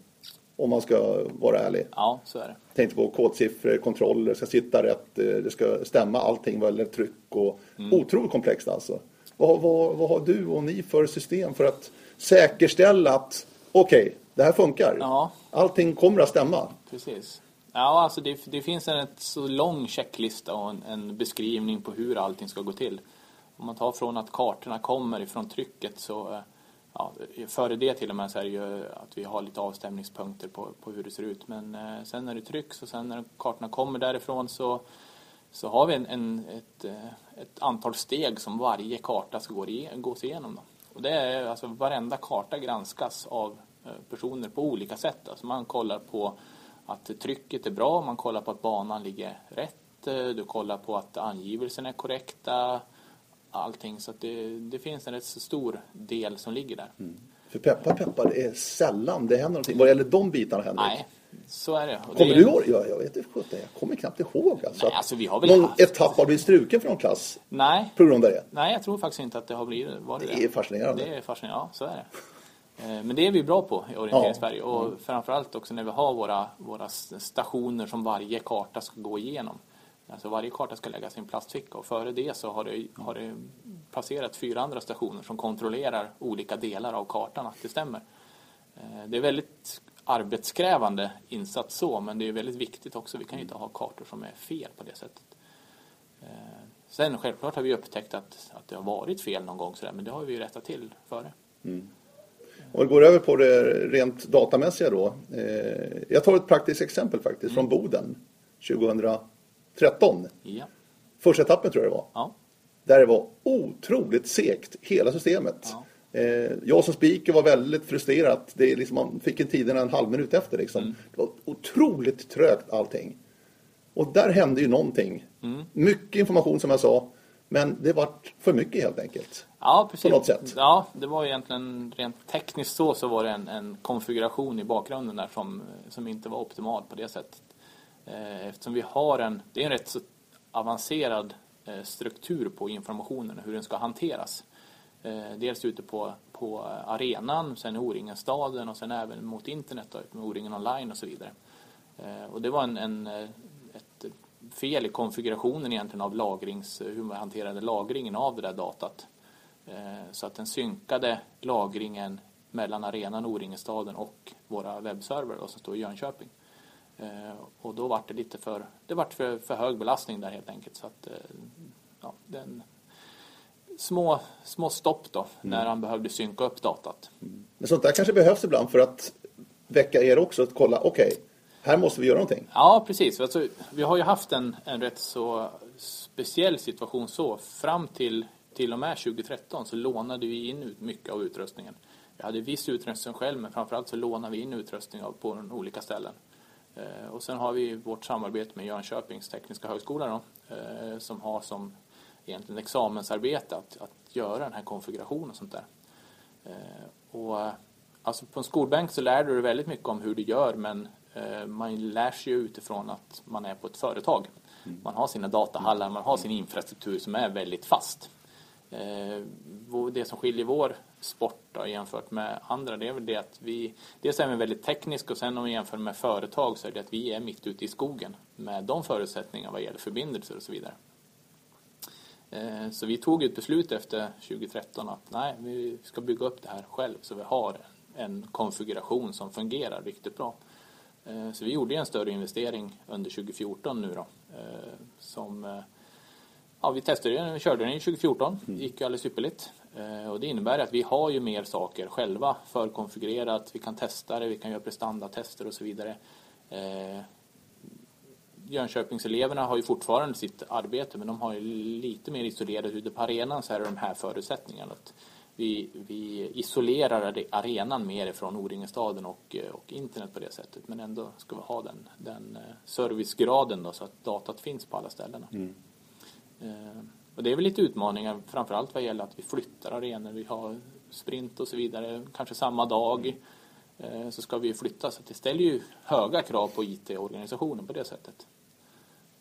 om man ska vara ärlig. Ja, så är det. Tänkte på kodsiffror, kontroller, ska sitta rätt, eh, det ska stämma allting vad gäller tryck och mm. otroligt komplext alltså. Vad, vad, vad har du och ni för system för att säkerställa att okej, okay, det här funkar. Ja. Allting kommer att stämma. Precis. Ja, alltså det, det finns en ett så lång checklista och en, en, beskrivning på hur allting ska gå till. Om man tar från att kartorna kommer ifrån trycket så eh, ja, före det till och med så är det ju att vi har lite avstämningspunkter på, på hur det ser ut. Men eh, sen när det trycks och sen när kartorna kommer därifrån så, så har vi en, en ett, eh, ett, antal steg som varje karta ska gå gås igenom. Då. Och det är alltså varenda karta granskas av eh, personer på olika sätt. Alltså man kollar på att trycket är bra, man kollar på att banan ligger rätt, eh, du kollar på att angivelserna är korrekta, allting. Så det, det, finns en rätt stor del som ligger där. Mm. För peppar peppar, det är sällan det händer någonting. Vad gäller de bitarna Henrik? Nej, Så är det. Och Kommer det du ihåg? Ja, jag vet inte, jag kommer knappt ihåg alltså. Nej, alltså, vi har väl Någon haft- etapp har blivit struken från klass Nej, på grund av det. nej, jag tror faktiskt inte att det har blivit varit Det är fascinerande. Det är fascinerande, ja så är det. Eh, Men det är vi bra på i Orienteringssverige och framförallt också när vi har våra, våra stationer som varje karta ska gå igenom. Alltså varje karta ska lägga sin plastficka och före det så har det, har det passerat fyra andra stationer som kontrollerar olika delar av kartan att det stämmer. Eh, Det är väldigt arbetskrävande insats så men det är väldigt viktigt också. Vi kan ju inte ha kartor som är fel på det sättet. Eh, Sen självklart har vi upptäckt att, att det har varit fel någon gång sådär men det har vi ju rättat till före. Om vi går över på det rent datamässiga då. Eh, jag tar ett praktiskt exempel faktiskt från Boden 2013. Ja. Första etappen tror jag det var. Ja. Där det var otroligt segt, hela systemet. Ja. Eh, jag som speaker var väldigt frustrerad. Det är liksom, man fick en tid en halv minut efter. Liksom. Mm. Det var otroligt trögt allting. Och där hände ju någonting. Mm. Mycket information som jag sa. Men det var för mycket helt enkelt. Ja, precis. På något sätt. Ja, det var egentligen rent tekniskt så, så var det en, en konfiguration i bakgrunden där som, som inte var optimal på det sättet. Eh, eftersom vi har en, det är en rätt så avancerad eh, struktur på informationen och hur den ska hanteras. Eh, dels ute på, på arenan, sen i O-ringen-staden och sen även mot internet då, med O-ringen online och så vidare. Och det var en, en, ett fel i konfigurationen egentligen av lagrings, hur man hanterade lagringen av det där datat. Så att den synkade lagringen mellan arenan, O-ringen-staden och våra webbserver då, som står i Jönköping. Eh, Och då var det lite för, det var för, för hög belastning där helt enkelt. Så att, eh, ja, den, små, små stopp då, när han behövde synka upp datat. Men sånt där kanske behövs ibland för att väcka er också. Att kolla, okej, här måste vi göra någonting. Ja, precis. Alltså, vi har ju haft en, en rätt så speciell situation så. Fram till, till och med 2013 så lånade vi in ut mycket av utrustningen. Vi hade viss utrustning själv, men framförallt så lånade vi in utrustning på olika ställen. Eh, och sen har vi vårt samarbete med Jönköpings tekniska högskola då, eh, som har som egentligen examensarbete att, att göra den här konfigurationen och sånt där. Eh, och alltså på en skolbänk så lär du dig väldigt mycket om hur du gör men man lär sig ju utifrån att man är på ett företag. Man har sina datahallar, man har sin infrastruktur som är väldigt fast. Det som skiljer vår sport då, jämfört med andra det är väl det att vi dels är vi väldigt tekniska och sen om vi jämför med företag så är det att vi är mitt ute i skogen med de förutsättningar vad gäller förbindelser och så vidare. Eh, Så vi tog ett beslut efter 2013 att nej, vi ska bygga upp det här själv så vi har en konfiguration som fungerar riktigt bra. Eh, Så vi gjorde en större investering under 2014 nu då. eh, Som, ja, vi testade den, vi körde den i 2014, det gick ju alldeles ypperligt. Eh, Och det innebär att vi har ju mer saker själva förkonfigurerat, vi kan testa det, vi kan göra prestandatester och så vidare. Eh, Jönköpingseleverna har ju fortfarande sitt arbete men de har ju lite mer isolerat ute på arenan så är det de här förutsättningarna. Att vi, vi isolerar arenan mer från O-ringestaden och, och internet på det sättet men ändå ska vi ha den, den eh, servicegraden då, så att datat finns på alla ställena. Eh, och det är väl lite utmaningar framförallt vad gäller att vi flyttar arenor, vi har sprint och så vidare, kanske samma dag eh, så ska vi flytta så det ställer ju höga krav på IT-organisationen på det sättet.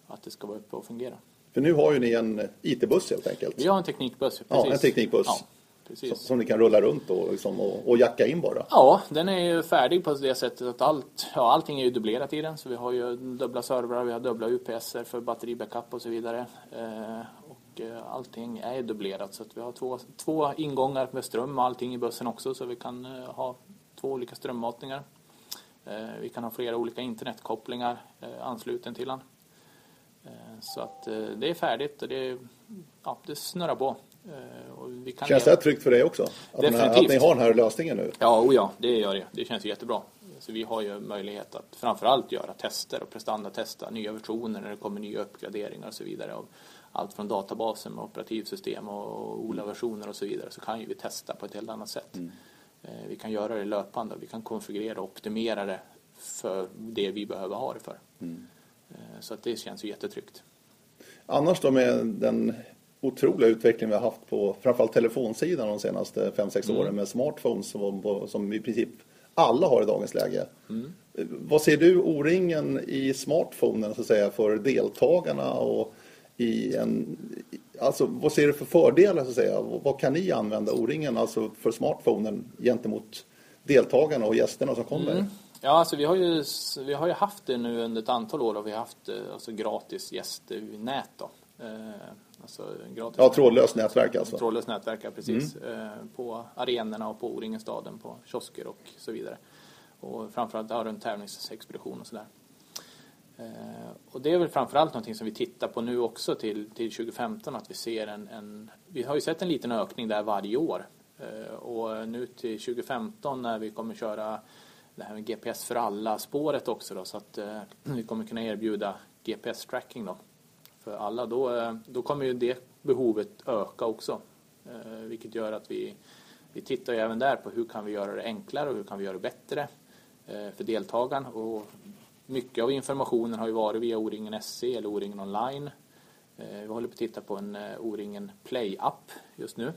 Att det ska vara uppe och fungera. För nu har ju ni en IT-buss helt enkelt. Vi har en teknikbuss. Ja, precis. en teknikbuss. Ja, Som, precis. som ni kan rulla runt och, liksom, och, och jacka in bara. Ja, den är ju färdig på det sättet att allt, ja, allting är ju dubblerat i den. Så vi har ju dubbla servrar, vi har dubbla UPSer för batteribackup och så vidare. Eh, och eh, allting är dubblerat så att vi har två, två ingångar med ström och allting i bussen också så vi kan eh, ha två olika strömmatningar. Eh, vi kan ha flera olika internetkopplingar ansluten till den. Så att det är färdigt och det, ja, det snurrar på. Känns det här tryggt för dig också? Att, här, att ni har den här lösningen nu? Ja, ja, det gör det. Det känns jättebra. Så vi har ju möjlighet att framförallt göra tester och prestandatesta nya versioner när det kommer nya uppgraderingar och så vidare. Av allt från databasen med operativsystem och OLA-versioner och så vidare så kan ju vi testa på ett helt annat sätt. Eh, Vi kan göra det löpande och vi kan konfigurera och optimera det för det vi behöver ha det för. Eh, Så att det känns ju jättetryggt. Annars då med den otroliga utveckling vi har haft på framförallt telefonsidan de senaste 5-6 Mm. åren med smartphones som, som i princip alla har i dagens läge. Mm. Vad ser du O-ringen i smartphonen så att säga för deltagarna och i en, alltså vad ser du för fördelar så att säga? Vad kan ni använda O-ringen alltså för smartphonen gentemot deltagarna och gästerna som kommer? Mm. Ja, alltså vi har, ju, vi har ju haft det nu under ett antal år och vi har haft eh, alltså, gratis gästnät då. Eh, alltså, gratis ja, trådlöst nätverk alltså. Trådlöst nätverk, ja, precis. Mm. Eh, på arenorna och på O-ringen-staden, på kiosker och så vidare. Och framförallt ja, runt tävlingsexpedition och sådär. Eh, och det är väl framförallt någonting som vi tittar på nu också till, till 2015 att vi ser en, en vi har ju sett en liten ökning där varje år. Eh, och nu till 2015 när vi kommer köra det här med GPS för alla spåret också då så att eh, vi kommer kunna erbjuda GPS-tracking då. För alla då, då kommer ju det behovet öka också vilket gör att vi vi tittar ju även där på hur kan vi göra det enklare och hur kan vi göra det bättre för deltagaren och mycket av informationen har ju varit via O-ringen SC eller O-ringen online. Eh, vi håller på att titta på en eh, O-ringen Play-app just nu.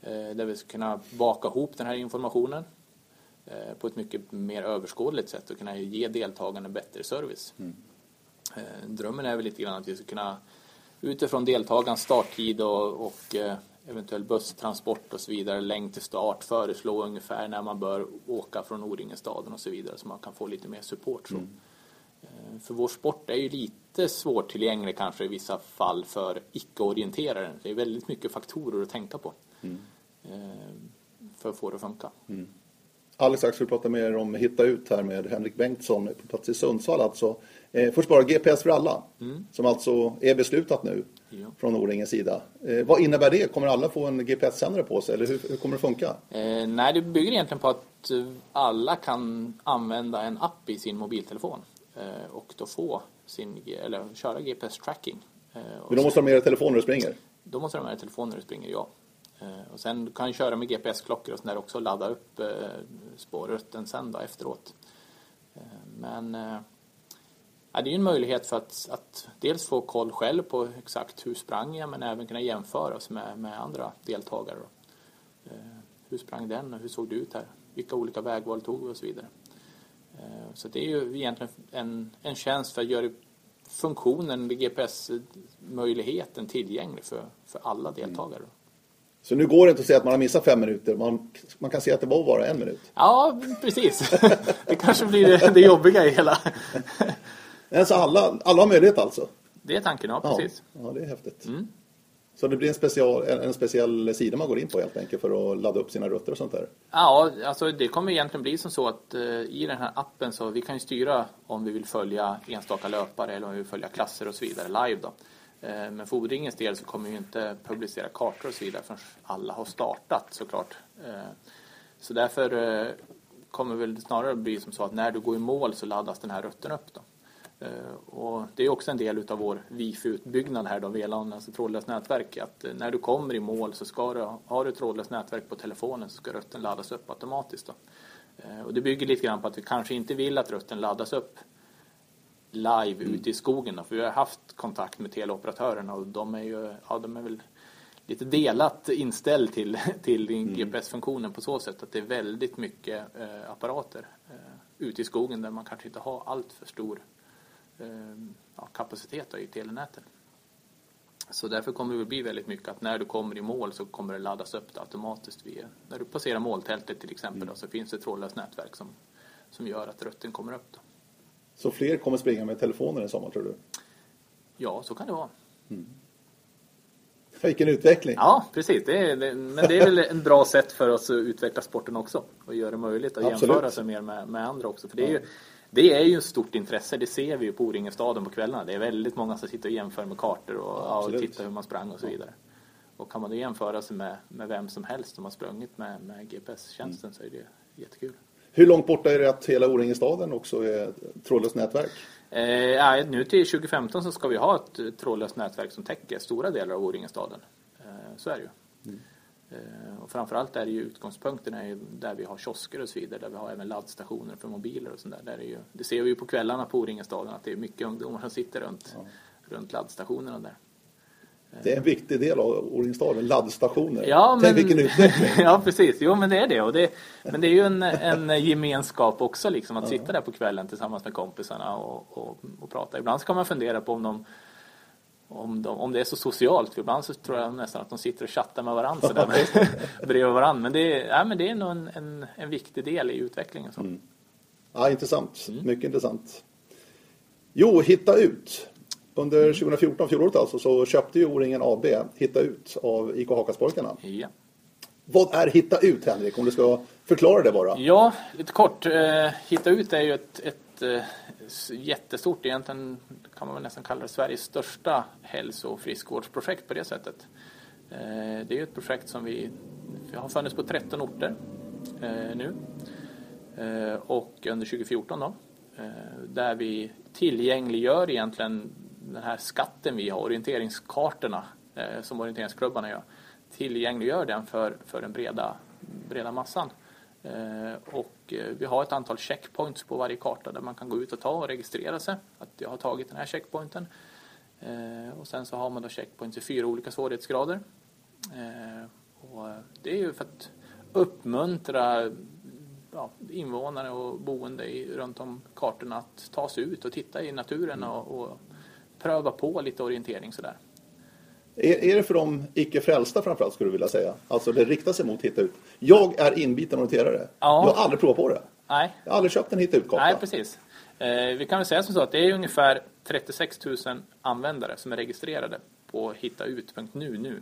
Eh, där vi ska kunna baka ihop den här informationen på ett mycket mer överskådligt sätt och kunna ge deltagarna bättre service. Mm. Drömmen är väl lite grann att vi ska kunna utifrån deltagarens starttid och, och eventuell busstransport och så vidare, längd till start, föreslå ungefär när man bör åka från O-ringen-staden och så vidare så man kan få lite mer support. Så. Mm. Eh, för vår sport är ju lite svårtillgänglig kanske i vissa fall för icke-orienterare. Det är väldigt mycket faktorer att tänka på mm. Eh, för att få det att funka. Mm. Alldeles strax ska vi prata mer om Hitta ut här med Henrik Bengtsson på plats i Sundsvall alltså. Eh, först bara GPS för alla, mm. som alltså är beslutat nu ja. från O-ringens sida. Vad innebär det? Kommer alla få en GPS-sändare på sig eller hur, hur, kommer det funka? Eh, nej, det bygger egentligen på att alla kan använda en app i sin mobiltelefon. Eh, och då få sin, eller köra GPS-tracking. Eh, Men då måste de ha med dig telefon när du springer? Då måste de ha med dig telefon när du springer, ja. Eh, och sen kan du köra med GPS-klockor och sådär också och ladda upp spårrutten sen då efteråt. Men ja, det är ju en möjlighet för att, att dels få koll själv på exakt hur sprang jag men även kunna jämföras med, med andra deltagare. Hur sprang den och hur såg det ut här? Vilka olika vägval tog vi och så vidare. Eh, så det är ju egentligen en, en tjänst för att göra funktionen med GPS-möjligheten tillgänglig för, för alla deltagare. Mm. Så nu går det inte att säga att man har missat fem minuter. Man, man kan säga att det var bara en minut. Ja, precis. det kanske blir det, det jobbiga i hela... alltså alla, alla har möjlighet alltså? Det är tanken, ja, precis. Ja, ja det är häftigt. Mm. Så det blir en speciell, en speciell sida man går in på helt enkelt för att ladda upp sina rutter och sånt där? Ja, alltså det kommer egentligen bli som så att eh, i den här appen så vi kan ju styra om vi vill följa enstaka löpare eller om vi vill följa klasser och så vidare live då. Eh, men för Odringens del så kommer vi inte publicera kartor och så vidare förrän alla har startat såklart. Eh, så därför eh, kommer det väl snarare bli som så att när du går i mål så laddas den här rutten upp då. Eh, och det är också en del av vår Wifi-utbyggnad här då, VLAN, alltså trådlöst nätverk. Att eh, när du kommer i mål så ska du, har du trådlöst nätverk på telefonen så ska rutten laddas upp automatiskt. Då. Eh, och det bygger lite grann på att vi kanske inte vill att rutten laddas upp live mm. ute i skogen. Då, för vi har haft kontakt med teleoperatörerna och de är ju, ja de är väl lite delat inställd till, till mm. GPS-funktionen på så sätt att det är väldigt mycket eh, apparater eh, ute i skogen där man kanske inte har allt för stor ja, kapacitet i telenäten. Så därför kommer det bli väldigt mycket att när du kommer i mål så kommer det laddas upp automatiskt. Via, när du passerar måltältet till exempel mm. då, så finns det ett trådlöst nätverk som, som gör att rutten kommer upp. Då. Så fler kommer springa med telefoner i sommar tror du? Ja, så kan det vara. Mm. Vilken utveckling! Ja, precis. Det är, det, men det är väl en bra sätt för oss att utveckla sporten också och göra det möjligt att Absolut. jämföra sig mer med, med andra också. För det är ju, det är ju ett stort intresse, det ser vi ju på O-ringen-staden på kvällarna. Det är väldigt många som sitter och jämför med kartor och, ja, och tittar hur man sprang och så vidare. Och kan man då jämföra sig med, med vem som helst som har sprungit med, med GPS-tjänsten mm. så är det jättekul. Hur långt borta är det att hela O-ringen-staden också är trådlöst nätverk? Eh, nu till 2015 så ska vi ha ett trådlöst nätverk som täcker stora delar av O-ringen-staden. Eh, så är det ju. Mm. Eh, och framförallt är det ju utgångspunkten är ju där vi har kiosker och så vidare, där vi har även laddstationer för mobiler och sånt där. där är ju, det ser vi ju på kvällarna på O-ringestaden att det är mycket ungdomar som sitter runt, ja. runt laddstationerna där. Det är en viktig del av Oringsstaden, laddstationer. Ja, Tänk men, vilken utveckling. ja, precis. Jo, men det är det. Och det men det är ju en, en gemenskap också, liksom, att sitta där på kvällen tillsammans med kompisarna och, och, och prata. Ibland ska man fundera på om de om, de, om det är så socialt, för ibland så tror jag nästan att de sitter och chattar med varandra sådär, bredvid varandra. Men det är, ja, men det är nog en, en, en viktig del i utvecklingen. Så. Mm. Ja, intressant. Mm. Mycket intressant. Jo, Hitta ut. Under 2014, fjolåret alltså, så köpte ju O-ringen AB Hitta ut av IK Hakaspojkarna. Ja. Vad är Hitta ut, Henrik? Om du ska förklara det bara. ja, lite kort. Eh, Hitta ut är ju ett, ett eh, jättestort, egentligen kan man väl nästan kalla det Sveriges största hälso och friskvårdsprojekt på det sättet. Eh, det är ett projekt som vi, vi har funnits på 13 orter eh, nu. Eh, och under 2014 då. Där vi tillgängliggör egentligen den här skatten vi har, orienteringskartorna som orienteringsklubbarna gör. Tillgängliggör den för, för den breda, breda massan. Eh, och eh, vi har ett antal checkpoints på varje karta där man kan gå ut och ta och registrera sig. Att jag har tagit den här checkpointen. Eh, och sen så har man då checkpoints i fyra olika svårighetsgrader. Och det är ju för att uppmuntra ja, invånare och boende i, runt om kartorna att ta sig ut och titta i naturen och, och pröva på lite orientering sådär. Är, är det för de icke frälsta framförallt skulle du vilja säga? Alltså det riktar sig mot Hitta ut. Jag är inbiten orienterare. Ja. Jag har aldrig provat på det. Nej, Jag har aldrig köpt en Hitta ut-karta. Nej, precis. Eh, vi kan väl säga som så att det är ungefär 36 000 användare som är registrerade på hittaut.nu nu.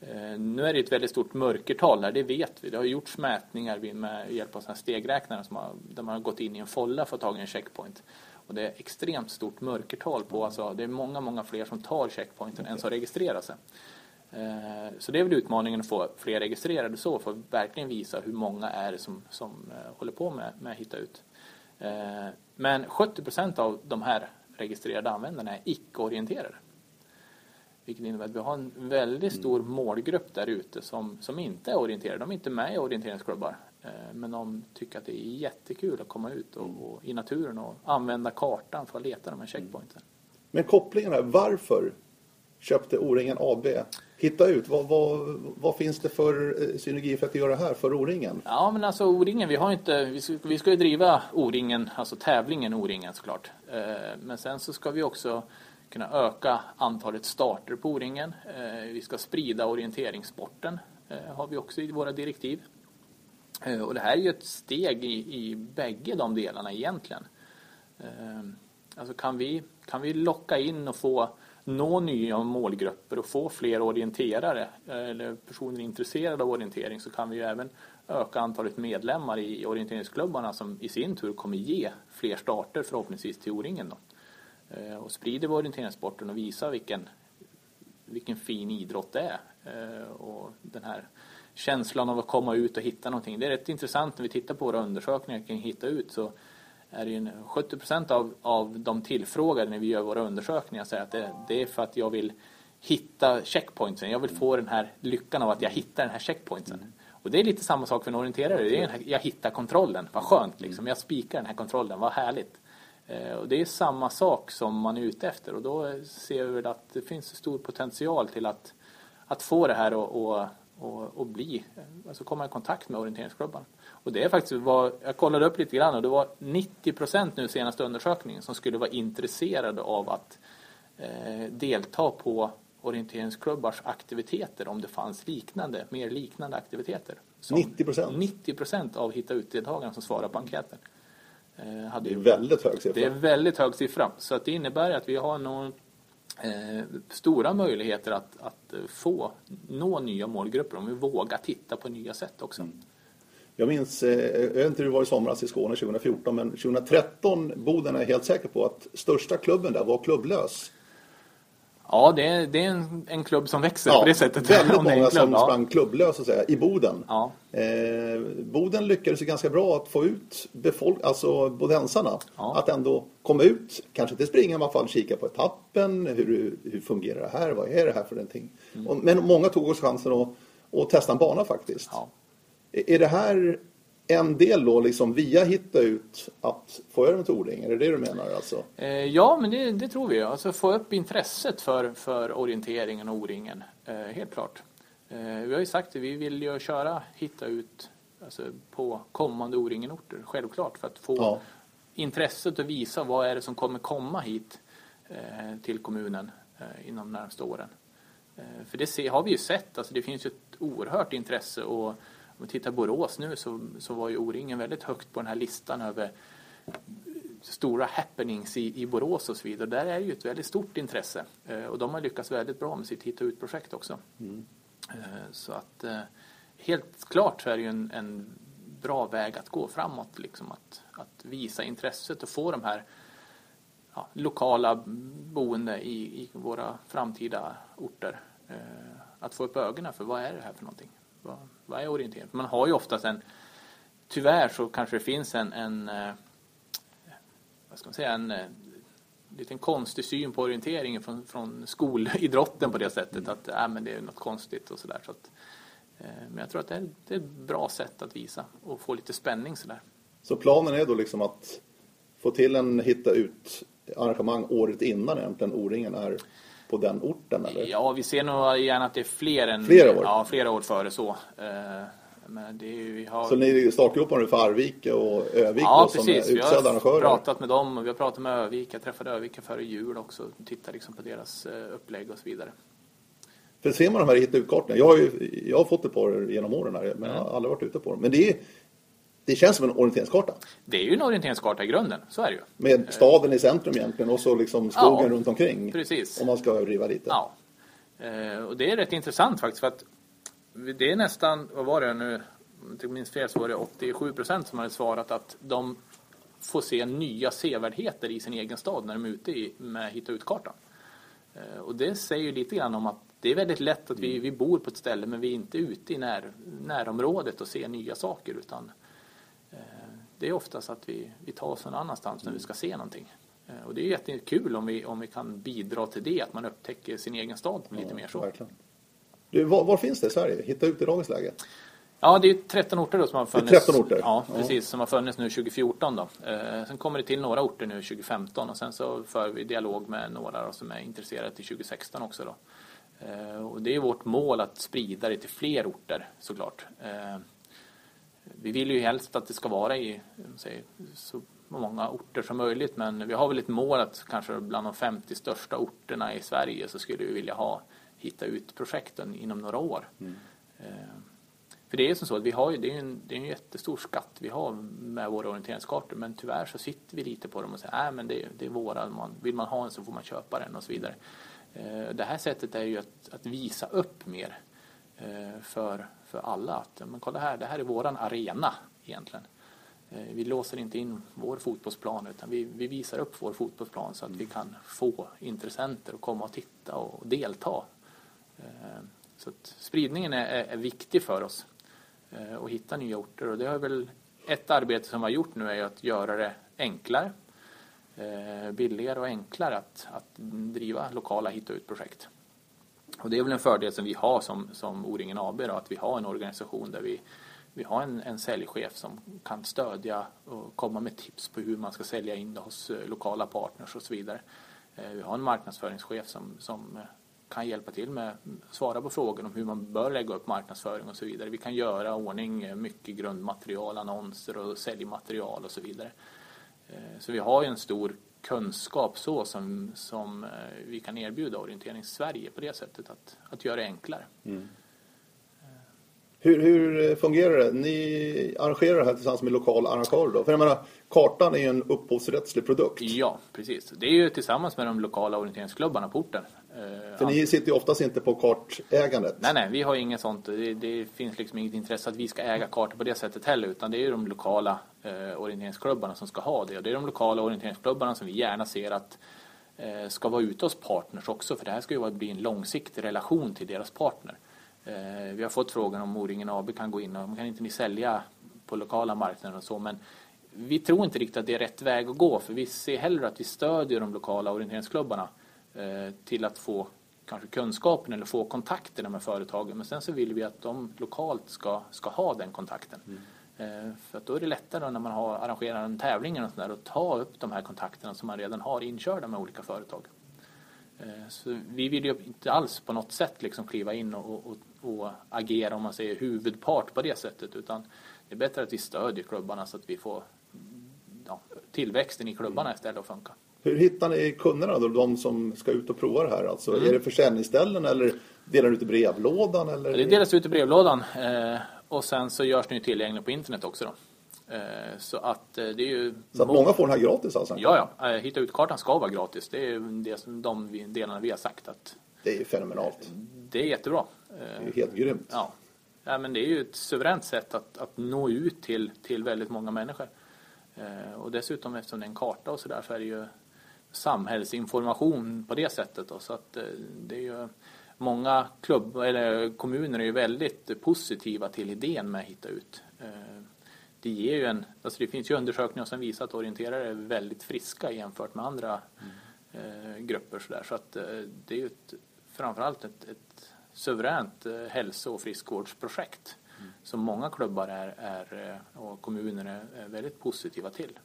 Eh, nu är det ett väldigt stort mörkertal där, det vet vi. Det har gjorts mätningar med hjälp av stegräknare som har, där man har gått in i en folla för att ta en checkpoint. Och det är extremt stort mörkertal på, alltså det är många, många fler som tar checkpointen än som registrerar sig. Eh, Så det är väl utmaningen att få fler registrerade så för att verkligen visa hur många är det som, som eh, håller på med, med att hitta ut. Eh, Men 70% av de här registrerade användarna är icke-orienterade. Vilket innebär att vi har en väldigt stor målgrupp där ute som, som inte är orienterade. De är inte med i orienteringsklubbar. Eh, Men de tycker att det är jättekul att komma ut och, och, i naturen och använda kartan för att leta de här checkpointen. Men kopplingen här, varför köpte O-ringen AB Hitta ut? Vad, vad, vad finns det för eh, synergi för att göra det här för O-ringen? Ja, men alltså O-ringen, vi har inte, vi ska, vi ska ju driva O-ringen, alltså tävlingen O-ringen såklart. Eh, Men sen så ska vi också kunna öka antalet starter på O-ringen. Vi ska sprida orienteringssporten, har vi också i våra direktiv. Eh, och det här är ju ett steg i, i bägge de delarna egentligen. Eh, alltså kan vi, kan vi locka in och få nå nya målgrupper och få fler orienterare eh, eller personer intresserade av orientering så kan vi ju även öka antalet medlemmar i orienteringsklubbarna som i sin tur kommer ge fler starter förhoppningsvis till O-ringen. Då. Och sprider vi orienteringssporten och visar vilken, vilken fin idrott det är. Och den här känslan av att komma ut och hitta någonting. Det är rätt intressant när vi tittar på våra undersökningar kring Hitta ut så är det ju en- 70% av, av de tillfrågade när vi gör våra undersökningar säger att det, det är för att jag vill hitta checkpointsen. Jag vill få den här lyckan av att jag hittar den här checkpointsen. Och det är lite samma sak för en orienterare. Det är här, jag hittar kontrollen. Vad skönt liksom. Jag spikar den här kontrollen. Vad härligt. Eh, Och det är samma sak som man är ute efter och då ser vi väl att det finns stor potential till att, att få det här och, och, och, och bli, alltså komma i kontakt med orienteringsklubban. Och det är faktiskt vad, jag kollade upp lite grann och det var 90% nu senaste undersökningen som skulle vara intresserade av att eh, delta på orienteringsklubbars aktiviteter om det fanns liknande, mer liknande aktiviteter. Som 90%? 90% av Hitta ut-deltagarna som svarar på enkäten. Eh, hade Det är väldigt hög siffra. det är väldigt hög siffra. Så att det innebär att vi har nog eh, stora möjligheter att, att få nå nya målgrupper om vi vågar titta på nya sätt också. Mm. Jag minns, eh, jag vet inte hur det var i somras i Skåne 2014, men 2013 Boden är jag helt säker på att största klubben där var klubblös. Ja, det är, det är en, en klubb som växer på det sättet. Väldigt många klubb, som ja. sprang klubblös så att säga, i Boden. Ja. Eh, Boden lyckades ju ganska bra att få ut befolk alltså bodensarna Ja. att ändå komma ut, kanske inte springa men i alla fall kika på etappen, hur, hur fungerar det här, vad är det här för någonting. Mm. Men många tog också chansen att, att testa en bana faktiskt. Ja. Är det här en del då liksom via Hitta ut att få över till O-ring? Är det det du menar alltså? Eh, ja, men det, det, tror vi. Alltså få upp intresset för, för orienteringen och O-ringen. Eh, helt klart. Eh, vi har ju sagt att vi vill ju köra Hitta ut alltså, på kommande O-ringen-orter. Självklart för att få ja. intresset och visa vad är det som kommer komma hit eh, till kommunen eh, inom de närmaste åren. Eh, för det har vi ju sett. Alltså, det finns ju ett oerhört intresse och om vi tittar Borås nu så, så var ju O-ringen väldigt högt på den här listan över stora happenings i, i Borås och så vidare. Där är ju ett väldigt stort intresse eh, och de har lyckats väldigt bra med sitt Hitta ut-projekt också. Mm. Eh, så att eh, helt klart så är det ju en, en bra väg att gå framåt, liksom att, att visa intresset och få de här ja, lokala boende i, i våra framtida orter att få upp ögonen för vad är det här för någonting? Vad, vad är orientering? Man har ju oftast en, tyvärr så kanske det finns en, en eh, vad ska man säga, en eh, liten konstig syn på orienteringen från, från skolidrotten på det sättet att äh, men det är något konstigt och sådär. Så att, eh, men jag tror att det är, det är ett bra sätt att visa och få lite spänning sådär. Så planen är då liksom att få till en hitta ut arrangemang året innan egentligen O-ringen är på den orten? Eller? Ja, vi ser nog gärna att det är fler än flera år, ja, flera år före så. Eh, vi har... Så ni startgrupper nu för Arvika och Övik ja, då, precis. som är utsedda arrangörer? vi har pratat med dem och vi har pratat med Övika. Jag träffade Övika före jul också och tittade liksom på deras eh, upplägg och så vidare. För ser man de här hitta ut-kartorna, jag har ju jag har fått ett par genom åren här, men mm. jag har aldrig varit ute på dem. Men det är det känns som en orienteringskarta. Det är ju en orienteringskarta i grunden, så är det ju. Med staden i centrum egentligen och så liksom skogen ja, runt omkring. Precis. Om man ska överdriva lite. Ja. Eh, och det är rätt intressant faktiskt för att det är nästan, vad var det nu, om jag minns fel så var det 87 procent som hade svarat att de får se nya sevärdheter i sin egen stad när de är ute i, med Hitta ut-kartan. Eh, och det säger ju lite grann om att det är väldigt lätt att vi, vi bor på ett ställe men vi är inte ute i när, närområdet och ser nya saker utan det är oftast att vi, vi tar oss någon annanstans när vi ska se någonting. Eh, och det är jättekul om vi, om vi kan bidra till det, att man upptäcker sin egen stad lite ja, mer så. Verkligen. Du, var, var, finns det i Sverige? Hitta ut i dagens läge? Ja, det är 13 orter då som har funnits. Det är 13 orter? Ja, precis. Ja. Som har funnits nu 2014 då. Eh, sen kommer det till några orter nu 2015 och sen så för vi dialog med några då, som är intresserade till 2016 också då. Eh, och det är vårt mål att sprida det till fler orter såklart. Eh, vi vill ju helst att det ska vara i säg, så många orter som möjligt men vi har väl ett mål att kanske bland de 50 största orterna i Sverige så skulle vi vilja ha hitta ut projekten inom några år. Mm. Eh, för det är som så att vi har ju, det är en, det är en jättestor skatt vi har med våra orienteringskartor men tyvärr så sitter vi lite på dem och säger nej men det, det är våra, man, vill man ha en så får man köpa den och så vidare. Eh, det här sättet är ju att, att visa upp mer Eh, för för alla att men kolla här, det här är våran arena egentligen. Eh, vi låser inte in vår fotbollsplan utan vi, vi visar upp vår fotbollsplan så att vi kan få intressenter att komma och titta och delta. Eh, så att spridningen är, är viktig för oss och att hitta nya orter och det har väl ett arbete som vi har gjort nu är att göra det enklare, billigare och enklare att, att driva lokala hitta ut-projekt. Och det är väl en fördel som vi har som, som O-ringen AB, då, att vi har en organisation där vi, vi har en, en säljchef som kan stödja och komma med tips på hur man ska sälja in det hos eh, lokala partners och så vidare. Eh, vi har en marknadsföringschef som, som eh, kan hjälpa till med att svara på frågor om hur man bör lägga upp marknadsföring och så vidare. Vi kan göra ordning mycket grundmaterial, annonser och säljmaterial och så vidare. Så vi har ju en stor kunskap så som, som eh, vi kan erbjuda Orientering Sverige på det sättet att, att göra det enklare. Mm. Hur, hur, fungerar det? Ni arrangerar det här tillsammans med lokala arrangörer då? För jag menar, kartan är ju en upphovsrättslig produkt. Ja, precis. Det är ju tillsammans med de lokala orienteringsklubbarna på orten. Eh, För ni sitter ju oftast inte på kartägandet. Nej, nej, vi har inget sånt. Det, det, finns liksom inget intresse att vi ska äga kartor på det sättet heller. Utan det är ju de lokala eh, orienteringsklubbarna som ska ha det. Och det är de lokala orienteringsklubbarna som vi gärna ser att eh, ska vara ute hos partners också. För det här ska ju bli en långsiktig relation till deras partner. Eh, vi har fått frågan om O-ringen AB kan gå in och kan inte ni sälja på lokala marknaden och så. Men vi tror inte riktigt att det är rätt väg att gå. För vi ser hellre att vi stödjer de lokala orienteringsklubbarna till att få kanske kunskapen eller få kontakterna med företagen. Men sen så vill vi att de lokalt ska, ska ha den kontakten. Mm. Eh, för att då är det lättare när man har arrangerar en tävling och sådär att ta upp de här kontakterna som man redan har inkörda med olika företag. Eh, så vi vill ju inte alls på något sätt liksom kliva in och, och, och, agera om man säger huvudpart på det sättet utan det är bättre att vi stödjer klubbarna så att vi får ja, tillväxten i klubbarna istället att funka. Hur hittar ni kunderna då, de som ska ut och prova det här? Alltså, mm. Är det försäljningsställen eller delar ni ut i brevlådan? Eller? Det delas ut i brevlådan eh, och sen så görs den ju tillgänglig på internet också. Då. Eh, så att det är ju... Så att många får den här gratis alltså? Ja, ja. Hitta ut-kartan ska vara gratis. Det är det de delarna vi har sagt att... Det är ju fenomenalt. Det är jättebra. Det är ju helt grymt. Ja. ja men det är ju ett suveränt sätt att, att nå ut till, till väldigt många människor. Och dessutom eftersom det är en karta och sådär så är det ju samhällsinformation på det sättet. Då. Så att det är ju många klubb, eller kommuner är ju väldigt positiva till idén med hitta ut. Eh, det ger ju en, alltså det finns ju undersökningar som visar att orienterare är väldigt friska jämfört med andra mm. grupper så, där. så att eh, det är ju ett, framförallt ett, ett suveränt hälso och friskvårdsprojekt mm. som många klubbar är, är, och kommuner är väldigt positiva till.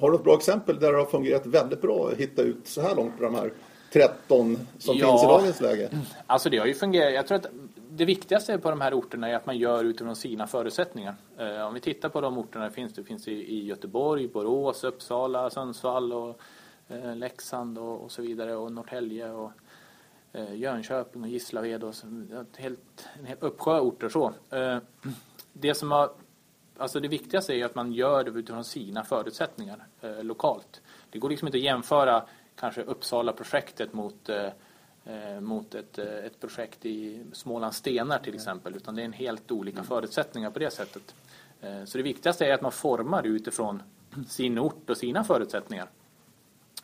Har du ett bra exempel där det har fungerat väldigt bra att hitta ut så här långt på de här 13 som ja, finns i dagens läge? Alltså det har ju fungerat. Jag tror att det viktigaste på de här orterna är att man gör utifrån sina förutsättningar. Eh, om vi tittar på de orterna det finns, det finns i, Göteborg, Borås, Uppsala, Sundsvall och eh, Leksand och, så vidare och Norrtälje och eh, Jönköping och Gislaved och så, helt, en hel uppsjö orter så. Det som har Alltså det viktigaste är att man gör det utifrån sina förutsättningar eh, lokalt. Det går liksom inte att jämföra kanske Uppsala-projektet mot, eh, eh, mot ett, eh, ett projekt i Smålands stenar till exempel. Utan det är en helt olika mm. förutsättningar på det sättet. Eh, så det viktigaste är att man formar utifrån sin ort och sina förutsättningar.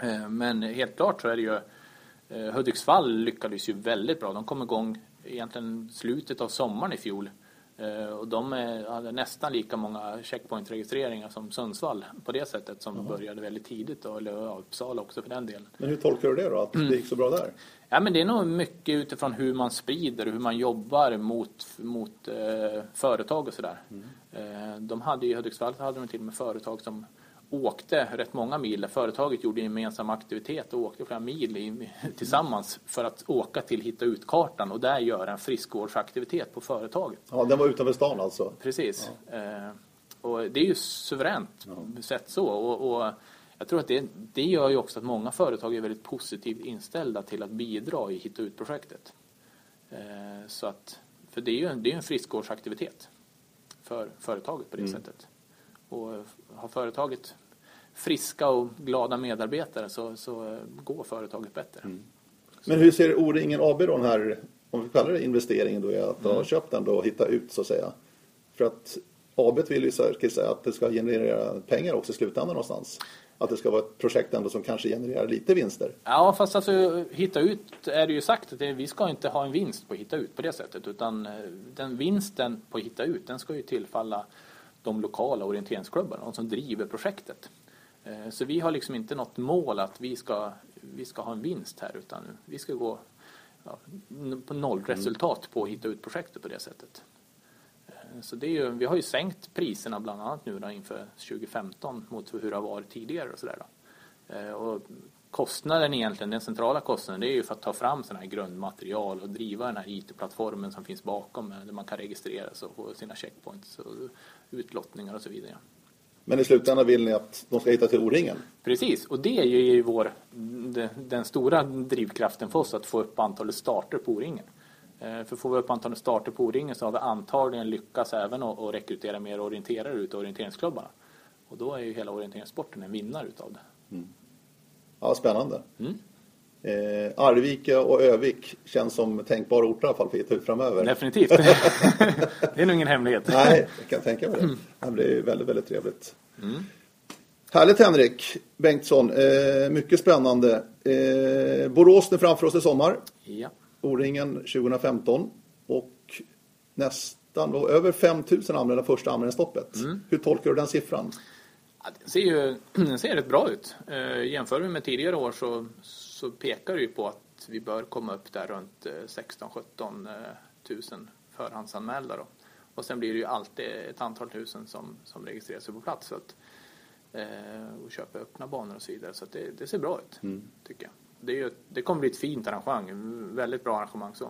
Eh, men helt klart så är det ju Hudiksvall lyckades ju väldigt bra. De kom igång egentligen slutet av sommaren i fjol och de hade nästan lika många checkpoint-registreringar som Sundsvall på det sättet som Aha. började väldigt tidigt och eller Uppsala också för den delen. Men hur tolkar du det då, att mm. det gick så bra där? Ja, men det är nog mycket utifrån hur man sprider och hur man jobbar mot, mot eh, företag och sådär. Mm. Eh, de hade i Hudiksvall hade de till och med företag som åkte rätt många mil. Företaget gjorde gemensam aktivitet och åkte flera mil i, tillsammans för att åka till Hitta ut-kartan och där göra en friskvårdsaktivitet på företaget. Ja, den var utanför stan alltså? Precis. Ja. Eh, och det är ju suveränt ja. sett så. Och, och, jag tror att det, det gör ju också att många företag är väldigt positivt inställda till att bidra i Hitta ut-projektet. Eh, så att, för det är ju en, det är en friskvårdsaktivitet för företaget på det mm. sättet. Och har företaget friska och glada medarbetare så, så går företaget bättre. Mm. Men hur ser O-ringen AB då den här, om vi kallar det investeringen då, att mm. ha köpt den då och hitta ut så att säga? För att AB vill ju säga att det ska generera pengar också i slutändan någonstans. Att det ska vara ett projekt ändå som kanske genererar lite vinster. Ja, fast alltså hitta ut är det ju sagt att det, vi ska inte ha en vinst på hitta ut på det sättet. Utan eh, den vinsten på hitta ut, den ska ju tillfalla de lokala orienteringsklubbarna, de som driver projektet. Eh, så vi har liksom inte något mål att vi ska, vi ska ha en vinst här utan vi ska gå ja, på nollresultat på att hitta ut projektet på det sättet. Eh, så det är ju, vi har ju sänkt priserna bland annat nu då inför 2015 mot hur det har varit tidigare och sådär. Eh, och kostnaden egentligen, den centrala kostnaden, det är ju för att ta fram sådana här grundmaterial och driva den här IT-plattformen som finns bakom där man kan registrera sig och få sina checkpoints och utlottningar och så vidare. Men i slutändan vill ni att de ska hitta till O-ringen? Precis, och det är ju vår, den stora drivkraften för oss att få upp antalet starter på O-ringen. Eh, för får vi upp antalet starter på O-ringen så har vi antagligen lyckats även att rekrytera mer orienterare ut av orienteringsklubbarna. Och då är ju hela orienteringssporten en vinnare utav det. Mm. Ja, spännande. Mm. Eh, Arvika och Övik känns som tänkbara orter i alla fall för ut framöver. Definitivt. det är nog ingen hemlighet. Nej, jag kan tänka mig det. Mm. Det blir väldigt, väldigt trevligt. Mm. Härligt Henrik Bengtsson. Eh, mycket spännande. Eh, Borås nu framför oss i sommar. Ja. O-ringen 2015. Och nästan då, över 5000 anmälda första anmälningsstoppet. Mm. Hur tolkar du den siffran? Ja, det ser ju den ser rätt bra ut. Eh, jämför vi med tidigare år så så pekar det ju på att vi bör komma upp där runt 16-17 eh, tusen förhandsanmälda. Då. Och sen blir det ju alltid ett antal tusen som, som registrerar sig på plats. Så att, eh, och köper öppna banor och så vidare. Så det, det, ser bra ut, mm. tycker jag. Det, är ju, det kommer bli ett fint arrangemang, väldigt bra arrangemang så.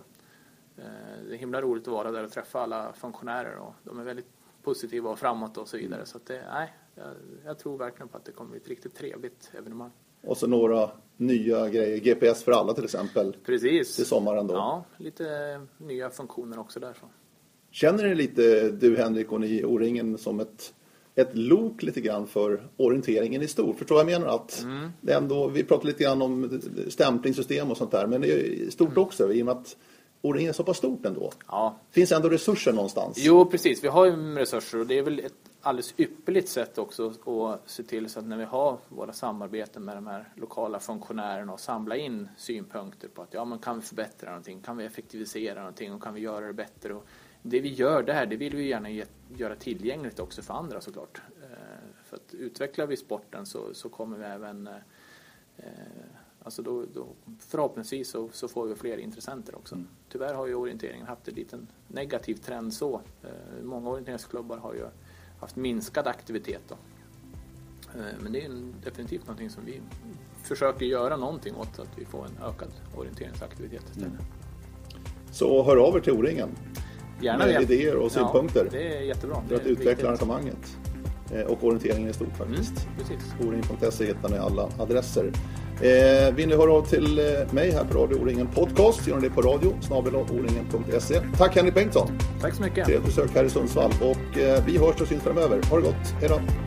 Eh, det är himla roligt att vara där och träffa alla funktionärer och de är väldigt positiva och framåt och så vidare. Så att det, nej, jag, jag tror verkligen på att det kommer bli ett riktigt trevligt evenemang. Och så några nya grejer, GPS för alla till exempel. Precis. Till sommaren då. Ja, lite nya funktioner också därifrån. Känner ni lite, du Henrik och ni O-ringen, som ett, ett lok lite grann för orienteringen i stort? Förstår jag menar? Att mm. det ändå, vi pratar lite grann om stämplingssystem och sånt där, men det är stort mm. också i och med att O-ringen är så pass stort ändå. Ja. Finns ändå resurser någonstans? Jo, precis. Vi har ju resurser och det är väl ett alldeles ypperligt sätt också att se till så att när vi har våra samarbeten med de här lokala funktionärerna och samla in synpunkter på att ja, men kan vi förbättra någonting, kan vi effektivisera någonting och kan vi göra det bättre. Och det vi gör där, det vill vi gärna ge, göra tillgängligt också för andra såklart. Eh, för att utvecklar vi sporten så, så kommer vi även eh, Alltså då, då, förhoppningsvis så, så, får vi fler intressenter också. Mm. Tyvärr har ju orienteringen haft en liten negativ trend så. Eh, många orienteringsklubbar har ju haft minskad aktivitet. Då. Eh, men det är definitivt någonting som vi försöker göra någonting åt så att vi får en ökad orienteringsaktivitet istället. Mm. Så hör av er till O-ringen Gärna med det. idéer och synpunkter. Ja, det är jättebra. För att utveckla arrangemanget eh, och orienteringen i stort faktiskt. Mm, O-ringen.se hittar ni alla adresser. Eh, vill ni höra av till eh, mig här på Radio O-ringen Podcast gör ni det på radio o-ringen.se. Tack Henrik Bengtsson. Tack så mycket. Trevligt besök här i Sundsvall och eh, vi hörs och syns framöver. Ha det gott. Hej då.